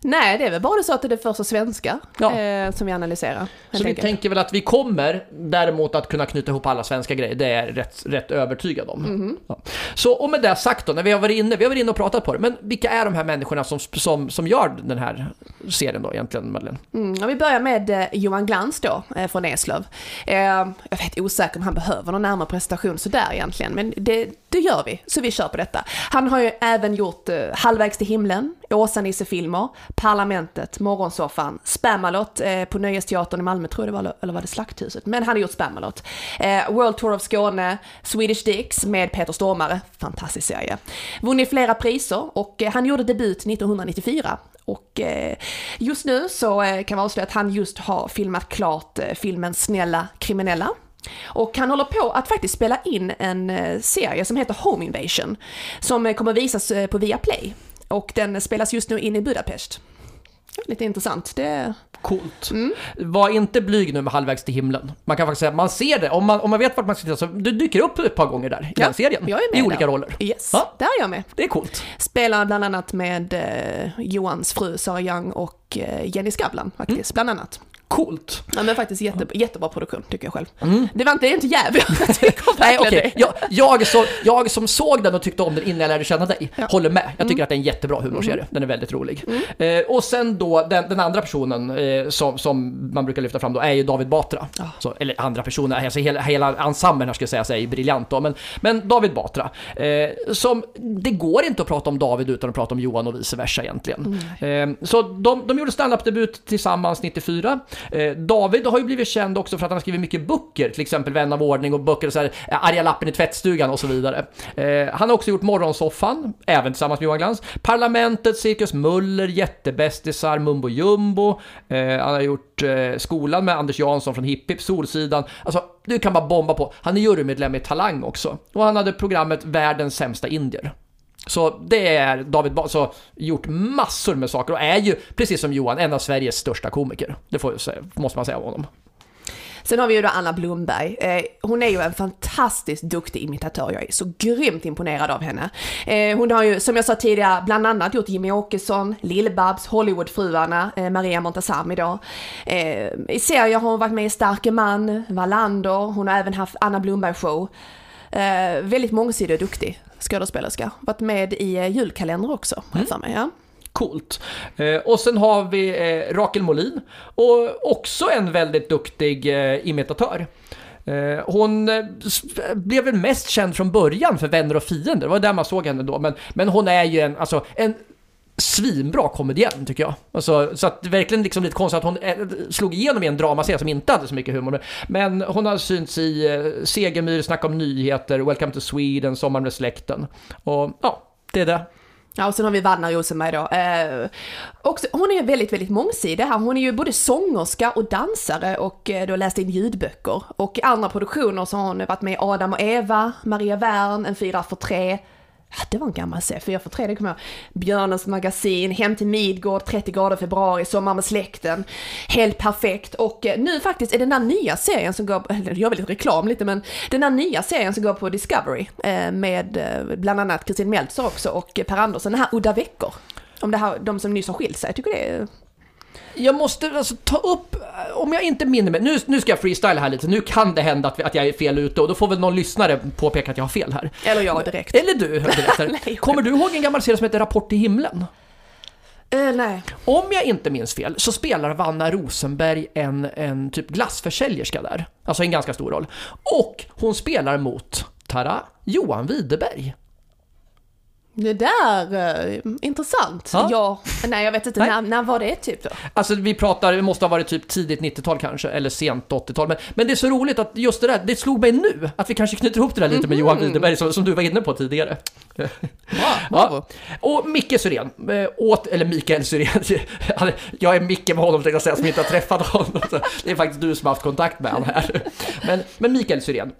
A: Nej, det är väl bara så att det är första svenska
B: Ja.
A: eh, som vi analyserar.
B: Så vi tänker väl att vi kommer däremot att kunna knyta ihop alla svenska grejer, det är jag rätt, rätt övertygad om.
A: Mhm.
B: Ja. Så och med det sagt då, när vi har varit inne, vi har varit inne och pratat på det, men vilka är de här människorna som, som, som gör den här serien då egentligen, Madeleine?
A: Mm, vi börjar med eh, Johan Glans då, eh, från Eslöv. Eh, jag vet osäker om han behöver någon närmare presentation sådär egentligen, men det, det gör vi, så vi kör på detta. Han har ju även gjort Halvvägs till himlen, Åsa-Nisse-filmer, Parlamentet, Morgonsoffan, Spamalot eh, på Nöjesteatern i Malmö tror jag det var, eller var det Slakthuset? Men han har gjort Spamalot. Eh, World Tour of Skåne, Swedish Dicks med Peter Stormare, fantastisk serie. Vunnit flera priser och eh, han gjorde debut 1994 och eh, just nu så eh, kan vi avslöja att han just har filmat klart eh, filmen Snälla kriminella. Och han håller på att faktiskt spela in en eh, serie som heter Home Invasion. Som eh, kommer visas eh, på Viaplay. Och den spelas just nu in i Budapest. Lite intressant. Det...
B: Coolt.
A: Mm.
B: Var inte blyg nu med Halvvägs till himlen. Man kan faktiskt säga, man ser det, om man, om man vet vart man ska titta så du dyker upp ett par gånger där i
A: Ja,
B: den serien.
A: jag är med
B: I olika
A: där.
B: roller.
A: Yes,
B: Ja.
A: där är jag med.
B: Det är coolt.
A: Spelar bland annat med eh, Johans fru Sara Young och eh, Jenny Skavlan faktiskt, bland annat.
B: Coolt.
A: Ja, men faktiskt jätte, jättebra produktion tycker jag själv. Det var inte, det är inte jävligt. Jag tycker
B: Mm. Nej,
A: det.
B: Jag, jag, så, jag som såg den och tyckte om den innan jag lärde känna dig,
A: Ja.
B: håller med. Jag tycker
A: Mm.
B: att det är en jättebra humorserie. Den är väldigt rolig. Eh, och sen då, den, den andra personen eh, som, som man brukar lyfta fram då är ju David Batra.
A: Ja.
B: Så, eller andra personer, alltså hela, hela ensemblen här ska jag säga så är ju briljant då. Men, men David Batra, eh, som, det går inte att prata om David utan att prata om Johan och vice versa egentligen. Eh, så de, de gjorde standup-debut tillsammans 94. Eh, David har ju blivit känd också för att han har skrivit mycket böcker, till exempel Vän av ordning och böcker så här, eh, Arga lappen i tvättstugan och så vidare. Eh, han har också gjort Morgonsoffan, även tillsammans med Johan Glans. Parlamentet, Cirkus Muller, Jättebästisar, Mumbo Jumbo. Han har gjort Skolan med Anders Jansson från Hipp Hipp, Solsidan. Alltså, du kan bara bomba på. Han är jurymedlem i Talang också. Och han hade programmet Världens sämsta indier. Så det är David Batra, så gjort massor med saker och är ju, precis som Johan, en av Sveriges största komiker. Det får, måste man säga om honom.
A: Sen har vi ju då Anna Blomberg. Eh, hon är ju en fantastiskt duktig imitatör. Jag är så grymt imponerad av henne. Eh, hon har ju, som jag sa tidigare, bland annat gjort Jimmy Åkesson, Lill-Babs, Hollywoodfruarna, eh, Maria Montazami då. I serier har hon varit med i Starke man, Wallander, hon har även haft Anna Blomberg show. Väldigt mångsidig och duktig skådespelerska. Varit med i eh, julkalender också, har jag för mig. Ja.
B: Coolt. Eh, och sen har vi eh, Rakel Molin och också en väldigt duktig eh, imitatör. Hon blev väl mest känd från början för Vänner och fiender, det var där man såg henne då. Men, men hon är ju en, alltså, en svinbra komedienn tycker jag. Alltså, så att det är verkligen liksom lite konstigt att hon eh, slog igenom i en dramaserie som inte hade så mycket humor. Men hon har synts i eh, Segemyhr, Snack om nyheter, Welcome to Sweden, Sommar med släkten. Och ja, det är det.
A: Ja, och sen har vi Vanna Rosenberg då. Eh, också, hon är ju väldigt, väldigt mångsidig här. Hon är ju både sångerska och dansare och eh, då läst in ljudböcker. Och i andra produktioner så har hon varit med i Adam och Eva, Maria Wern, En fyra för tre. Det var en gammal serie, för jag får tre, det kommer jag ihåg. Björnens magasin, Hem till Midgård, 30 grader februari, Sommar med släkten. Helt perfekt. Och eh, nu faktiskt är den där nya serien som går, eller jag gör väl lite reklam lite, men den där nya serien som går på Discovery eh, med eh, bland annat Kristin Meltzer också och Per Andersson, den här Udda veckor. Om det här, de som nyss har skilt sig, jag tycker det är...
B: Jag måste alltså ta upp, om jag inte minner mig, nu, nu ska jag freestyla här lite, nu kan det hända att, att jag är fel ute och då får väl någon lyssnare påpeka att jag har fel här.
A: Eller jag direkt.
B: Eller du, direkt.
A: Nej.
B: Kommer du ihåg en gammal serie som heter Rapport till himlen?
A: Eh, nej.
B: Om jag inte minns fel så spelar Vanna Rosenberg en, en typ glassförsäljerska där. Alltså en ganska stor roll. Och hon spelar mot, tada, Johan Widerberg.
A: Det där, eh, intressant.
B: Ja.
A: Ja. nej jag vet inte,
B: Nej.
A: när, när var det typ då?
B: Alltså vi pratar, det måste ha varit typ tidigt 90-tal kanske, eller sent 80-tal. Men, men det är så roligt att just det där, det slog mig nu, att vi kanske knyter ihop det där lite med Johan Widerberg som, som du var inne på tidigare. Ja. Och Micke Syrén, eh, åt, eller Mikael Syrén, jag är Micke med honom tänkte jag säga, som inte har träffat honom. Så Det är faktiskt du som har haft kontakt med honom här. Men, men Mikael Syrén,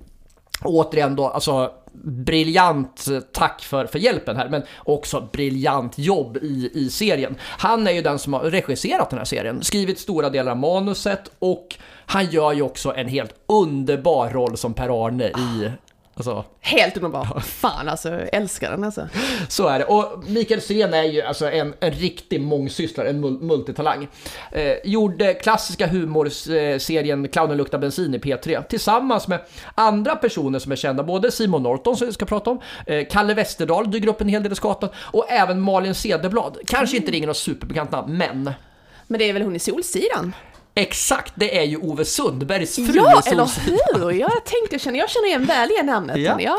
B: återigen då, alltså briljant eh, tack för, för hjälpen här, men också briljant jobb i, i serien. Han är ju den som har regisserat den här serien, skrivit stora delar av manuset och han gör ju också en helt underbar roll som Per-Arne i ah. Alltså,
A: Helt underbar. Fan alltså, jag älskar den alltså.
B: så är det. Och Mikael Syrén är ju alltså en, en riktig mångsysslare, en mul- multitalang. Eh, gjorde klassiska humorserien Clownen luktar bensin i P3 tillsammans med andra personer som är kända, både Simon Norton som vi ska prata om, eh, Kalle Westerdahl dyker upp en hel del i skatan och även Malin Cederblad. Kanske inte ringer något superbekant namn, men
A: Men det är väl hon i Solsidan?
B: Exakt, det är ju Ove Sundbergs fru
A: Ja, eller hur? Ja, jag tänkte, jag känner, jag känner igen väl igen namnet.
B: Ja.
A: Ja.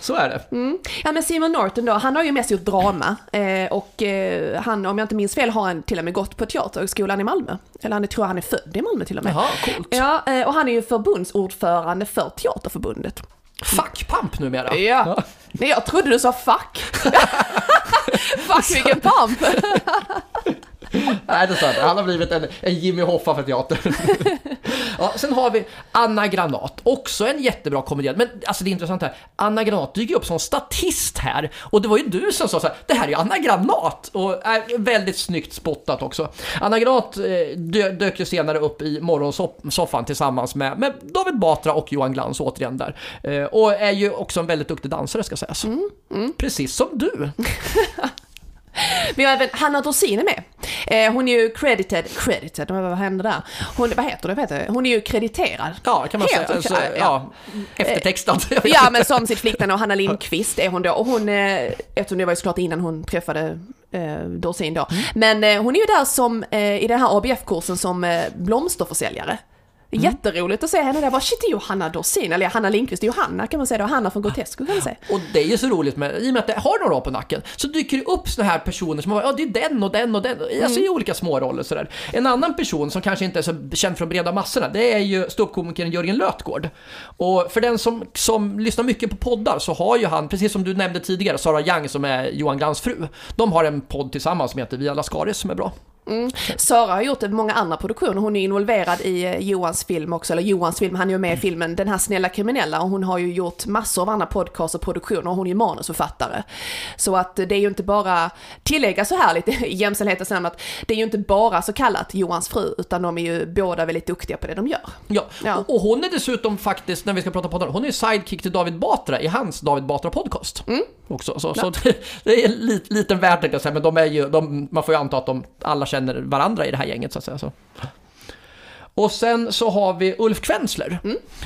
B: Så är det.
A: Mm. ja, men Simon Norton då, han har ju mest gjort drama. Eh, och eh, han, om jag inte minns fel, har han till och med gått på Teaterhögskolan i Malmö. Eller han tror han är född i Malmö till och med.
B: Jaha, coolt.
A: Ja, eh, och han är ju förbundsordförande för Teaterförbundet.
B: Fackpamp numera.
A: Ja. Nej, jag trodde du sa fuck. fuck vilken pamp!
B: Nej, det är sant. Han har blivit en, en Jimmy Hoffa för teater. ja, sen har vi Anna Granat, också en jättebra komediant. Men alltså det är intressant här, Anna Granat dyker upp som statist här. Och det var ju du som sa så här, det här är ju Anna Granat! Och är väldigt snyggt spottat också. Anna Granat eh, dö, dök ju senare upp i morgonsoffan tillsammans med, med David Batra och Johan Glans återigen där. Eh, och är ju också en väldigt duktig dansare ska sägas. Precis som du.
A: Vi har även Hanna Dorsin är med. Eh, hon är ju credited, credited, vad, vad hände där? Hon, vad heter det, heter det? Hon är ju krediterad.
B: Ja, kan man
A: Helt
B: säga.
A: okej,
B: Alltså, ja. Eftertextad. Vet
A: Ja, men som sitt flicknamn och Hanna Lindqvist är hon då. Och hon, eh, eftersom det var ju såklart innan hon träffade eh, Dorsin då.
B: Mm.
A: Men eh, hon är ju där som, eh, i den här ABF-kursen som eh, blomsterförsäljare.
B: Mm.
A: Jätteroligt att se henne där. Bara shit, det är ju Hanna Dorsin, eller Hanna Lindqvist, det är ju Hanna kan man säga. Hanna från Grotesco kan man säga.
B: Och det är ju så roligt med, i och med att det har några år på nacken, så dyker det upp såna här personer som har, ja det är den och den och den, alltså i olika små roller sådär. En annan person som kanske inte är så känd från breda massorna, det är ju ståuppkomikern Jörgen Lötgård. Och för den som, som lyssnar mycket på poddar så har ju han, precis som du nämnde tidigare, Sara Young som är Johan Glans fru, de har en podd tillsammans som heter Via Lascaris som är bra.
A: Sara har gjort många andra produktioner, hon är involverad i eh, Johans film också, eller Johans film, han är ju med i filmen Den här snälla kriminella. Och hon har ju gjort massor av andra podcasts och produktioner. Och hon är ju manusförfattare. Så att det är ju inte bara, tillägga så här lite i jämställdhetens namn att det är ju inte bara så kallat Johans fru, utan de är ju båda väldigt duktiga på det de gör.
B: Ja,
A: Ja.
B: Och, hon är dessutom faktiskt, när vi ska prata poddar, hon är sidekick till David Batra i hans David Batra podcast. Också, så så det, det är en lit, liten värld tänkte jag säga, men de är ju, de, man får ju anta att de alla känner varandra i det här gänget så att säga. Så. Och sen så har vi Ulf Kvensler,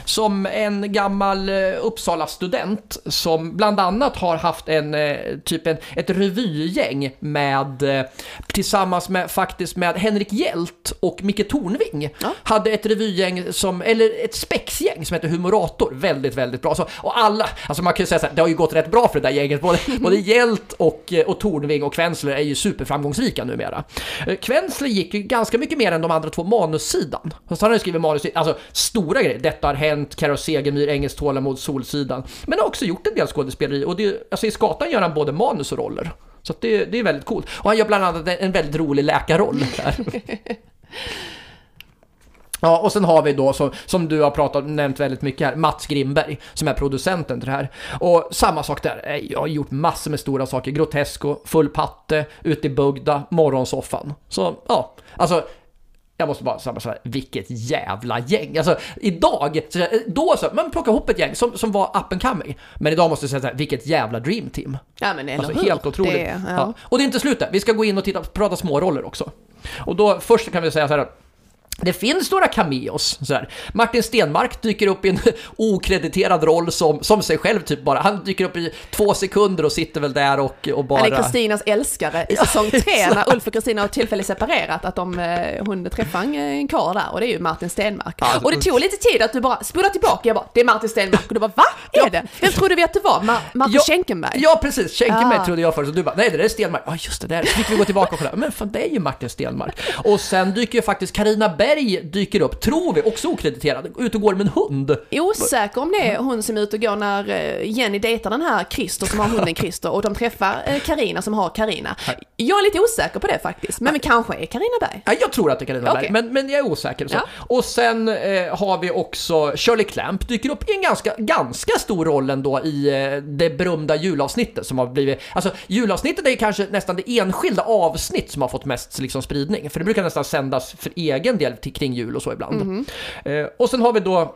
B: som en gammal eh, Uppsala-student som bland annat har haft en, eh, typ en, ett revygäng med, eh, tillsammans med, faktiskt med Henrik Hjält och Micke Tornving.
A: Ja.
B: Hade ett revygäng som, eller ett spexgäng som heter Humorator, väldigt, väldigt bra. Så, och alla, alltså man kan ju säga så här, det har ju gått rätt bra för det där gänget, både, både Hjält och, och Tornving och Kvensler är ju superframgångsrika numera. Kvensler gick ju ganska mycket mer än de andra två manussidan. Så han har ju skrivit manus, alltså stora grejer. Detta har hänt, Karo Segemyhr, Engelskt tålamod, Solsidan. Men har också gjort en del skådespeleri och det, alltså i Skatan gör han både manus och roller. Så det, det är väldigt coolt. Och han gör bland annat en, en väldigt rolig läkarroll där. Ja, och sen har vi då, som, som du har pratat, nämnt väldigt mycket här, Mats Grimberg, som är producenten till det här. Och samma sak där, jag har gjort massor med stora saker, Grotesco, Full Patte, Ute i Bugda, Morgonsoffan. Så, ja, alltså jag måste bara säga så här, vilket jävla gäng. Alltså idag, så, då så, man plockar ihop ett gäng som, som var up and coming. Men idag måste jag säga så här, vilket jävla dream team.
A: Ja men eller
B: Alltså helt otroligt.
A: Det, ja.
B: ja. Och det är inte slut där. Vi ska gå in och titta, prata små roller också. Och då först kan vi säga så här. Det finns några cameos. Så här. Martin Stenmark dyker upp i en okrediterad roll som, som sig själv typ bara. Han dyker upp i två sekunder och sitter väl där och, och bara...
A: Han är Kristinas älskare i säsong tre när Ulf och Kristina har tillfälligt separerat, att de, eh, hon träffar en, karl där och det är ju Martin Stenmark.
B: Ja,
A: och det tog lite tid att du bara spolar tillbaka, jag bara, det är Martin Stenmark och du bara, va? Är det? Vem trodde vi att det var? Ma- Martin
B: Ja,
A: Schenkenberg?
B: Ja, precis. Schenkenberg
A: Ah.
B: trodde jag först och du bara, nej det är Stenmark. Ja, just det, där. Så fick vi gå tillbaka och kolla. Men fan, det är ju Martin Stenmark. Och sen dyker ju faktiskt Karina Berg dyker upp, tror vi, också okrediterad, ut och går med en hund.
A: Osäker om det är hon som är ute och går när eh, Jenny dejtar den här Christer som har hunden Christer och de träffar eh, Karina som har Karina. Jag är lite osäker på det faktiskt, men, men kanske är Karina Berg.
B: Ja, jag tror att det är Carina. Berg, men, men jag är osäker. Så.
A: Ja.
B: Och sen eh, har vi också Shirley Clamp dyker upp i en ganska, ganska stor roll ändå i eh, det berömda julavsnittet som har blivit... Alltså julavsnittet är kanske nästan det enskilda avsnitt som har fått mest liksom, spridning. För det brukar nästan sändas för egen del till, kring jul och så ibland.
A: Mhm.
B: Eh, och sen har vi då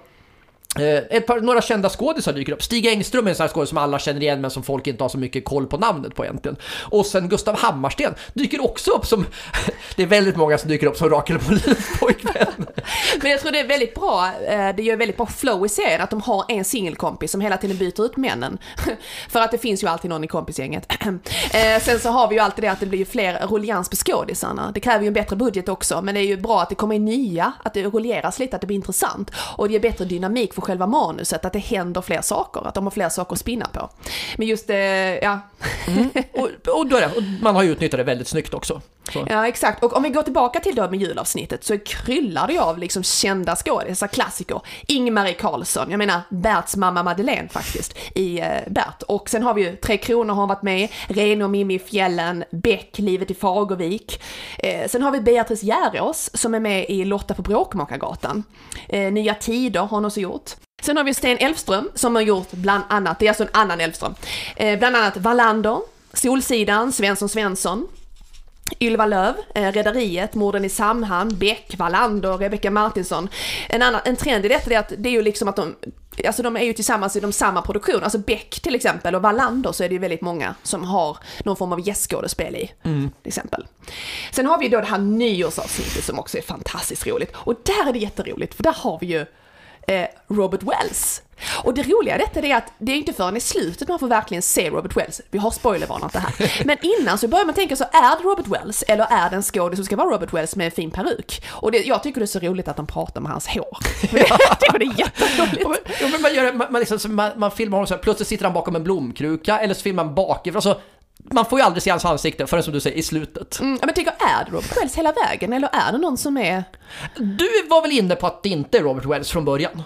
B: Eh, ett par, några kända skådisar dyker upp. Stig Engström är en sån här skådis som alla känner igen men som folk inte har så mycket koll på namnet på egentligen. Och sen Gustav Hammarsten dyker också upp som... det är väldigt många som dyker upp som Rakel Molins pojkvän.
A: Men jag tror det är väldigt bra, eh, det gör väldigt bra flow i serien att de har en singelkompis som hela tiden byter ut männen. För att det finns ju alltid någon i kompisgänget. Eh, sen så har vi ju alltid det att det blir ju fler ruljans på skådisarna. Det kräver ju en bättre budget också, men det är ju bra att det kommer in nya, att det rulleras lite, att det blir intressant. Och det ger bättre dynamik för själva manuset, att det händer fler saker, att de har fler saker att spinna på. Men just det, ja.
B: och, och, är det, och man har ju utnyttjat det väldigt snyggt också. Så.
A: Ja, exakt. Och om vi går tillbaka till då med julavsnittet så kryllar det av liksom kända skådisar, klassiker. Ingmarie Karlsson, jag menar Berts mamma Madeleine faktiskt, i eh, Bert. Och sen har vi ju Tre Kronor har varit med, Rene och Mimmi i fjällen, Beck, Livet i Fagervik. Eh, sen har vi Beatrice Järås som är med i Lotta på Bråkmakargatan. Eh, Nya Tider har hon också gjort. Sen har vi Sten Elfström som har gjort bland annat, det är alltså en annan Elfström, eh, bland annat Wallander, Solsidan, Svensson Svensson, Ylva Löv, eh, Rederiet, Morden i Samhamn, Beck, Wallander, Rebecca Martinsson. En, annan, en trend i detta är att det är ju liksom att de Alltså de är ju tillsammans i de samma produktioner, alltså Beck till exempel och Wallander så är det ju väldigt många som har någon form av gästskådespel i.
B: Mm.
A: Till exempel. Sen har vi då det här nyårsavsnittet som också är fantastiskt roligt. Och där är det jätteroligt för där har vi ju eh, Robert Wells. Och det roliga i detta är att det är inte förrän i slutet man får verkligen se Robert Wells. Vi har spoilervarnat det här. Men innan så börjar man tänka så, är det Robert Wells eller är det en skådis som ska vara Robert Wells med en fin peruk? Och det, jag tycker det är så roligt att de pratar med hans hår. jag tycker det är jätteroligt.
B: Ja, men man, gör, man, man, liksom, man, man filmar honom så här, plötsligt sitter han bakom en blomkruka eller så filmar man bakifrån. Alltså, man får ju aldrig se hans ansikte förrän som du säger i slutet.
A: Mm, men tycker, är det Robert Wells hela vägen eller är det någon som är...
B: Du var väl inne på att det inte är Robert Wells från början?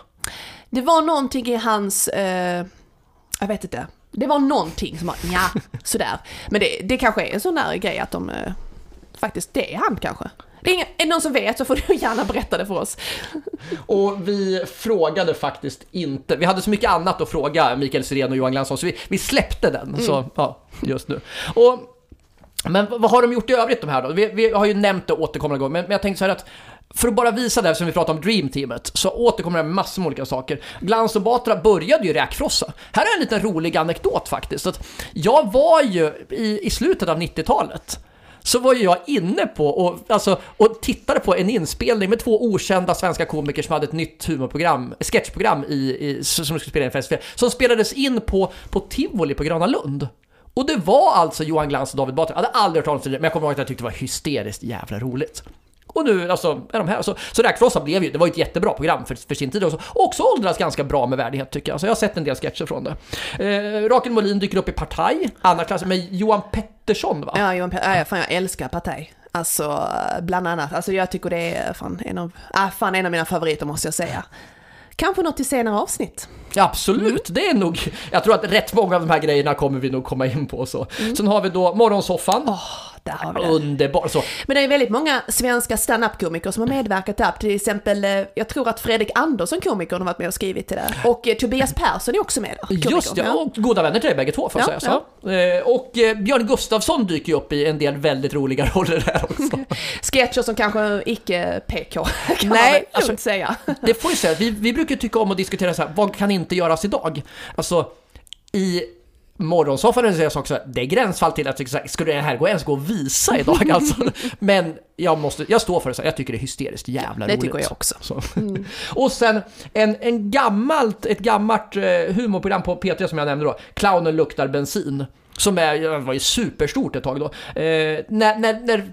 A: Det var någonting i hans, eh, jag vet inte, det var någonting som var ja, sådär. Men det, det kanske är en sån där grej att de, eh, faktiskt det är han kanske. Det är, ingen, är det någon som vet så får du gärna berätta det för oss.
B: Och vi frågade faktiskt inte, vi hade så mycket annat att fråga Mikael Sirén och Johan Glansson så vi, vi släppte den. Mm. Så, ja, just nu. Och, men vad har de gjort i övrigt de här då? Vi, vi har ju nämnt det återkommande gånger, men, men jag tänkte så här att för att bara visa det här som vi pratade om Dream Teamet så återkommer det med massor med olika saker. Glans och Batra började ju räkfrossa. Här är en liten rolig anekdot faktiskt. Att jag var ju i, i slutet av 90-talet så var ju jag inne på och, alltså, och tittade på en inspelning med två okända svenska komiker som hade ett nytt humorprogram, sketchprogram i, i, som skulle spela in festival, som spelades in på, på Tivoli på Gröna Lund. Och det var alltså Johan Glans och David Batra. Jag hade aldrig hört talas om det, men jag kommer ihåg att jag tyckte det var hysteriskt jävla roligt. Och nu alltså, är de här. Så, så Räkfrossa blev ju, det var ju ett jättebra program för, för sin tid också. Också åldras ganska bra med värdighet tycker jag. Så jag har sett en del sketcher från det. Eh, Rakel Molin dyker upp i Partaj, andra klass med Johan Pettersson va?
A: Ja, Johan Pettersson, ja, fan jag älskar Partaj. Alltså bland annat, alltså jag tycker det är fan en av, ah, fan en av mina favoriter måste jag säga. Kanske något i senare avsnitt.
B: Ja, absolut, mm. det är nog, jag tror att rätt många av de här grejerna kommer vi nog komma in på så. Mm. Sen har vi då Morgonsoffan.
A: Oh, där har vi det.
B: Underbart så.
A: Men det är väldigt många svenska standup-komiker som har medverkat där. Till exempel, eh, jag tror att Fredrik Andersson, komiker, har varit med och skrivit till det. Och eh, Tobias Persson är också med där.
B: Komiker. Just ja, och goda vänner till dig bägge två får jag ja, säga. Så. Ja. Och eh, Björn Gustafsson dyker ju upp i en del väldigt roliga roller där också.
A: Sketcher som kanske icke PK, kan Nej, man alltså, säga.
B: Det får ju säga, vi, vi brukar tycka om att diskutera så här, vad kan inte göras idag? Alltså, i Morgonsoffan säger också det är gränsfall till att skulle det här gå ens gå att visa idag alltså? Men jag, måste, jag står för det, så jag tycker det är hysteriskt jävla
A: det
B: roligt.
A: Det tycker jag också.
B: Mm. och sen en, en gammalt, ett gammalt eh, humorprogram på P3 som jag nämnde då, Clownen luktar bensin. Som är, var ju superstort ett tag då. Eh, när, när, när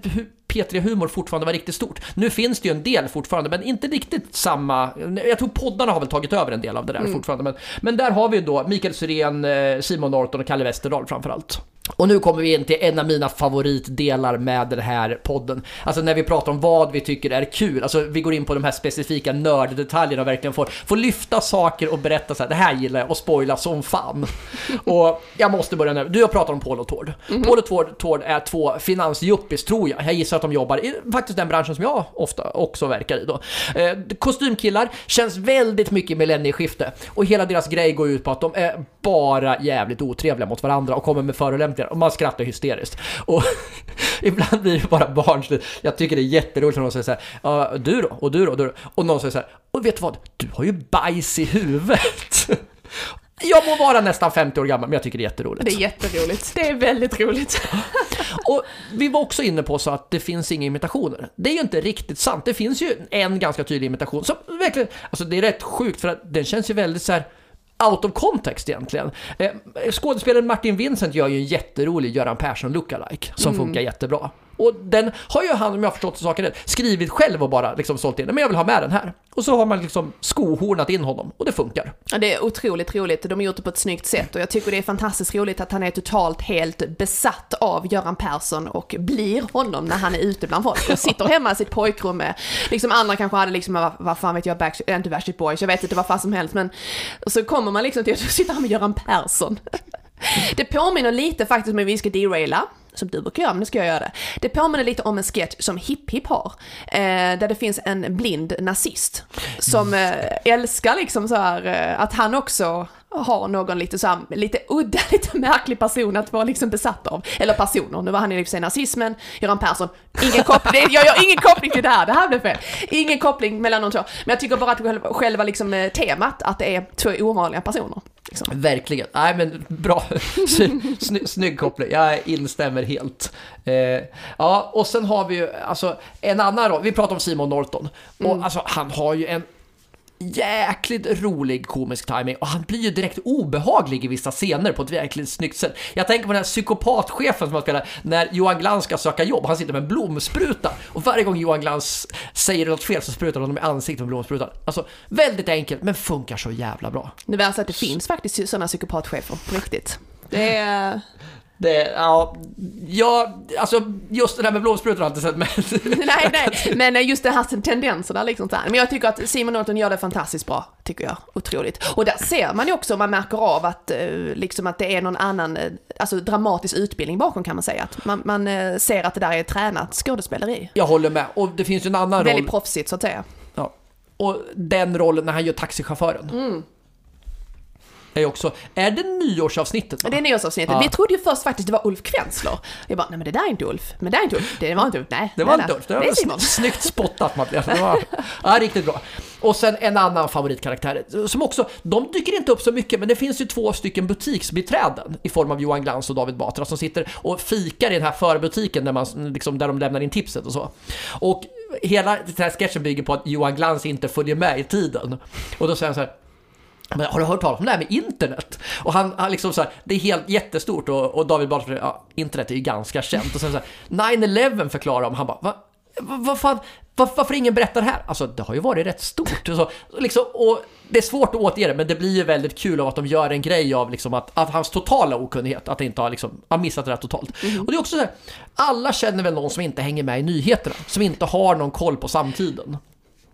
B: P3-humor fortfarande var riktigt stort. Nu finns det ju en del fortfarande, men inte riktigt samma. Jag tror poddarna har väl tagit över en del av det där mm. fortfarande. Men, men där har vi då Mikael Syrén, eh, Simon Norton och Kalle Westerdahl framförallt. Och nu kommer vi in till en av mina favoritdelar med den här podden. Alltså när vi pratar om vad vi tycker är kul. Alltså vi går in på de här specifika nörddetaljerna och verkligen får, får lyfta saker och berätta så här, det här gillar jag och spoila som fan. och jag måste börja nu. Du har pratat om Paul och Tord. Mm -hmm. Paul och Tord, Tord är två finansjuppis tror jag. Jag gissar att de jobbar i faktiskt den branschen som jag ofta också verkar i då. Eh, kostymkillar känns väldigt mycket millennieskifte och hela deras grej går ut på att de är bara jävligt otrevliga mot varandra och kommer med förolämpningar och man skrattar hysteriskt. Och Ibland blir det bara barnsligt. Jag tycker det är jätteroligt när någon säger så här, du då? Och du då? Och, du då? och någon säger så här, och vet du vad? Du har ju bajs i huvudet. Jag må vara nästan 50 år gammal, men jag tycker det är jätteroligt.
A: Det är jätteroligt. Det är väldigt roligt.
B: Och vi var också inne på så att det finns inga imitationer. Det är ju inte riktigt sant. Det finns ju en ganska tydlig imitation som verkligen, alltså det är rätt sjukt för att den känns ju väldigt så här out of context egentligen. Eh, skådespelaren Martin Vincent gör ju en jätterolig Göran Persson lookalike som
A: Mm.
B: funkar jättebra. Och den har ju han, om jag har förstått saken rätt, skrivit själv och bara liksom sålt in. Men jag vill ha med den här. Och så har man liksom skohornat in honom och det funkar.
A: Ja, det är otroligt roligt. De har gjort det på ett snyggt sätt och jag tycker det är fantastiskt roligt att han är totalt helt besatt av Göran Persson och blir honom när han är ute bland folk. Och sitter hemma i sitt pojkrum med, liksom andra kanske hade liksom, vad, vad fan vet jag, Backstreet, äh, inte Backstreet Boys, jag vet inte vad fan som helst men så kommer man liksom till att sitta här med Göran Persson. Det påminner lite faktiskt om vi ska deraila, som du brukar göra, men nu ska jag göra det. Det påminner lite om en sketch som Hipp Hipp har, eh, där det finns en blind nazist som eh, älskar liksom så här eh, att han också har någon lite så här, lite udda, lite märklig person att vara liksom besatt av. Eller personer, nu var han i och för sig nazismen, Göran Persson, ingen koppling, jag gör ingen koppling till det här, det här blev fel. Ingen koppling mellan de två. Men jag tycker bara att själva, liksom eh, temat, att det är två ovanliga personer. Liksom.
B: Verkligen. Nej men bra. Sny, snygg koppling. Jag instämmer helt. Eh, ja, och sen har vi ju alltså en annan roll. Vi pratar om Simon Norton. Och alltså han har ju en jäkligt rolig komisk timing och han blir ju direkt obehaglig i vissa scener på ett verkligt snyggt sätt. Jag tänker på den här psykopatchefen som han spelar när Johan Glans ska söka jobb. Han sitter med en blomspruta och varje gång Johan Glans säger något fel så sprutar honom i ansiktet med blomsprutan. Alltså väldigt enkelt men funkar så jävla bra.
A: Det värsta är att det finns faktiskt sådana psykopatchefer på riktigt. Det är...
B: Det, ja, ja, alltså just det där med blomsprutor har jag inte sett men...
A: nej, nej, men just det här tendenserna liksom så här. Men jag tycker att Simon Norton gör det fantastiskt bra, tycker jag. Otroligt. Och där ser man ju också, man märker av att, eh, liksom att det är någon annan, eh, alltså dramatisk utbildning bakom kan man säga. Att man, man eh, ser att det där är tränat skådespeleri.
B: Jag håller med. Och det finns ju en annan
A: Väldigt
B: roll.
A: proffsigt så att säga.
B: Ja. Och den rollen när han gör taxichauffören.
A: Mm.
B: Är ju också, är det nyårsavsnittet? Va?
A: Det är nyårsavsnittet.
B: Ja.
A: Vi trodde ju först faktiskt det var Ulf Kvensler. Jag bara, nej men det där är inte Ulf. Men det är inte Ulf. Det var inte Ulf. Nej,
B: Det var
A: nej,
B: inte. Ulf. Det
A: Det
B: var
A: Simon.
B: snyggt spottat Madeleine. Det var ja, riktigt bra. Och sen en annan favoritkaraktär som också, de dyker inte upp så mycket men det finns ju två stycken butiksbiträden i form av Johan Glans och David Batra som sitter och fikar i den här förbutiken där, man, liksom, där de lämnar in tipset och så. Och hela den här sketchen bygger på att Johan Glans inte följer med i tiden. Och då säger han så här men har du hört talas om det här med internet? Och han, han liksom så här, det är helt jättestort och, och David Batra, ja, internet är ju ganska känt. Och sen så här, 9-11 förklarar de, han bara, va, va, vad fan, var, varför ingen berättar det här? Alltså det har ju varit rätt stort. Och, så, liksom, och det är svårt att återge det, men det blir ju väldigt kul av att de gör en grej av liksom att, att hans totala okunnighet, att inte har, liksom, har missat det här totalt. Och det är också så här, alla känner väl någon som inte hänger med i nyheterna, som inte har någon koll på samtiden.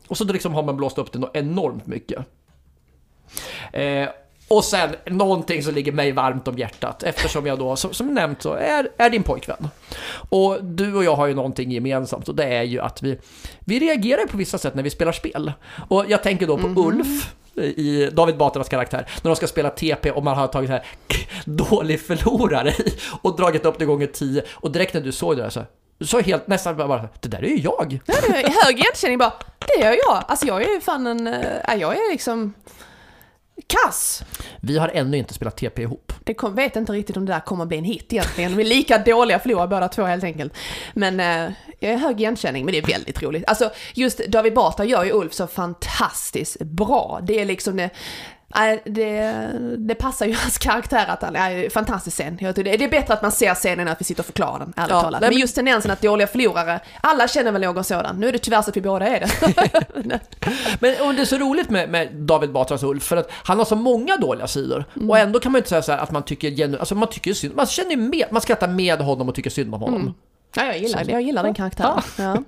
B: Och så liksom har man blåst upp det enormt mycket. Eh, och sen någonting som ligger mig varmt om hjärtat eftersom jag då, som, som nämnt, så är, är din pojkvän. Och du och jag har ju någonting gemensamt och det är ju att vi, vi reagerar på vissa sätt när vi spelar spel. Och jag tänker då på Ulf i David Batras karaktär, när de ska spela TP och man har tagit så här dålig förlorare och dragit upp det gånger 10 och direkt när du såg det där så sa helt nästan bara det där är ju jag.
A: Ja, är hög igenkänning bara, det gör jag. Alltså jag är ju fan en, äh, jag är liksom kass.
B: Vi har ännu inte spelat TP ihop.
A: Det kom, vet inte riktigt om det där kommer bli en hit egentligen. Vi är lika dåliga förlorare båda två helt enkelt. Men eh, jag är hög igenkänning, men det är väldigt roligt. Alltså just David Batra gör ju Ulf så fantastiskt bra. Det är liksom det, det, det passar ju hans karaktär att han är fantastisk scen. Jag det, är bättre att man ser scenen än att vi sitter och förklarar den, ärligt
B: Ja,
A: talat. Men just tendensen att dåliga förlorare, alla känner väl någon sådan. Nu är det tyvärr så att vi båda är det.
B: Men och det är så roligt med, med David Batras Ulf för att han har så många dåliga sidor.
A: Mm.
B: Och ändå kan man inte säga så att man tycker alltså man tycker synd, man känner ju med, man skrattar med honom och tycker synd om honom.
A: Mm. Ja, jag gillar, jag gillar den karaktären. Ja.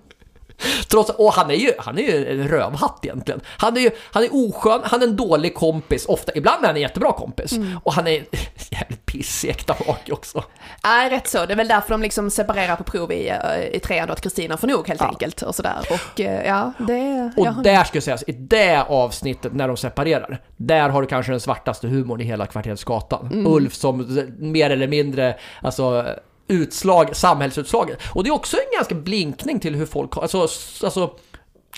B: Trots, och han är ju, han är ju en rövhatt egentligen. Han är ju, han är oskön, han är en dålig kompis, ofta, ibland är han en jättebra kompis.
A: Mm.
B: Och han är jävligt pissig äkta också.
A: Nej, rätt så. Det är väl därför de liksom separerar på prov i, eh, i trean då, att Kristina får nog helt
B: Ja.
A: enkelt och sådär. Och eh, ja, det...
B: Och
A: har-
B: där ska jag säga, i det avsnittet när de separerar, där har du kanske den svartaste humorn i hela kvarteret Skatan.
A: Mm.
B: Ulf som mer eller mindre, alltså utslag, samhällsutslaget. Och det är också en ganska blinkning till hur folk har, alltså, alltså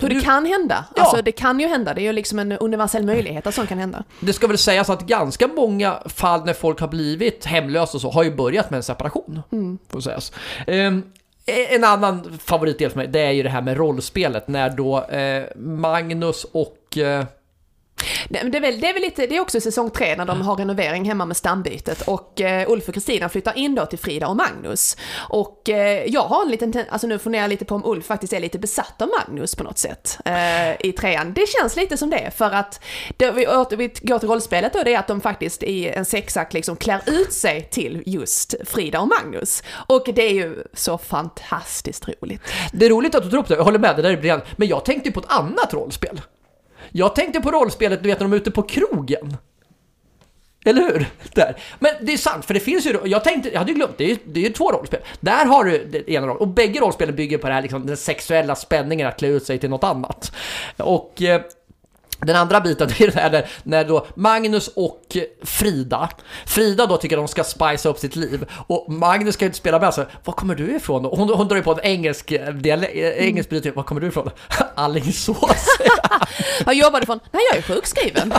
A: Hur det kan hända.
B: Ja.
A: Alltså det kan ju hända. Det är ju liksom en universell möjlighet att sånt kan hända.
B: Det ska väl sägas att ganska många fall när folk har blivit hemlösa och så har ju börjat med en separation. Får sägas. Ehm, en annan favoritdel för mig, det är ju det här med rollspelet när då eh, Magnus och eh,
A: Det, det, är väl, det är väl lite, det är också säsong tre när de har renovering hemma med stambytet och eh, Ulf och Kristina flyttar in då till Frida och Magnus. Och eh, jag har en liten, ten- alltså nu funderar jag lite på om Ulf faktiskt är lite besatt av Magnus på något sätt eh, i trean. Det känns lite som det för att det, vi, åter, vi går till rollspelet då, det är att de faktiskt i en sexakt liksom klär ut sig till just Frida och Magnus. Och det är ju så fantastiskt roligt.
B: Det är roligt att du tar upp det, jag håller med, det där är briljant. Men jag tänkte ju på ett annat rollspel. Jag tänkte på rollspelet, du vet när de är ute på krogen. Eller hur? Där. Men det är sant, för det finns ju, jag tänkte, jag hade ju glömt, det är ju, det är ju två rollspel. Där har du det ena roll, och bägge rollspelen bygger på det här, liksom, den sexuella spänningen att klä ut sig till något annat. Och eh, den andra biten är det här där, när då Magnus och Frida, Frida då tycker att de ska spicea upp sitt liv och Magnus ska ju inte spela med så var kommer du ifrån? Och hon, hon drar ju på en engelsk dialekt, engelsk brytning, var kommer du ifrån? Alingsås.
A: Vad jobbar du från? Nej, jag är sjukskriven.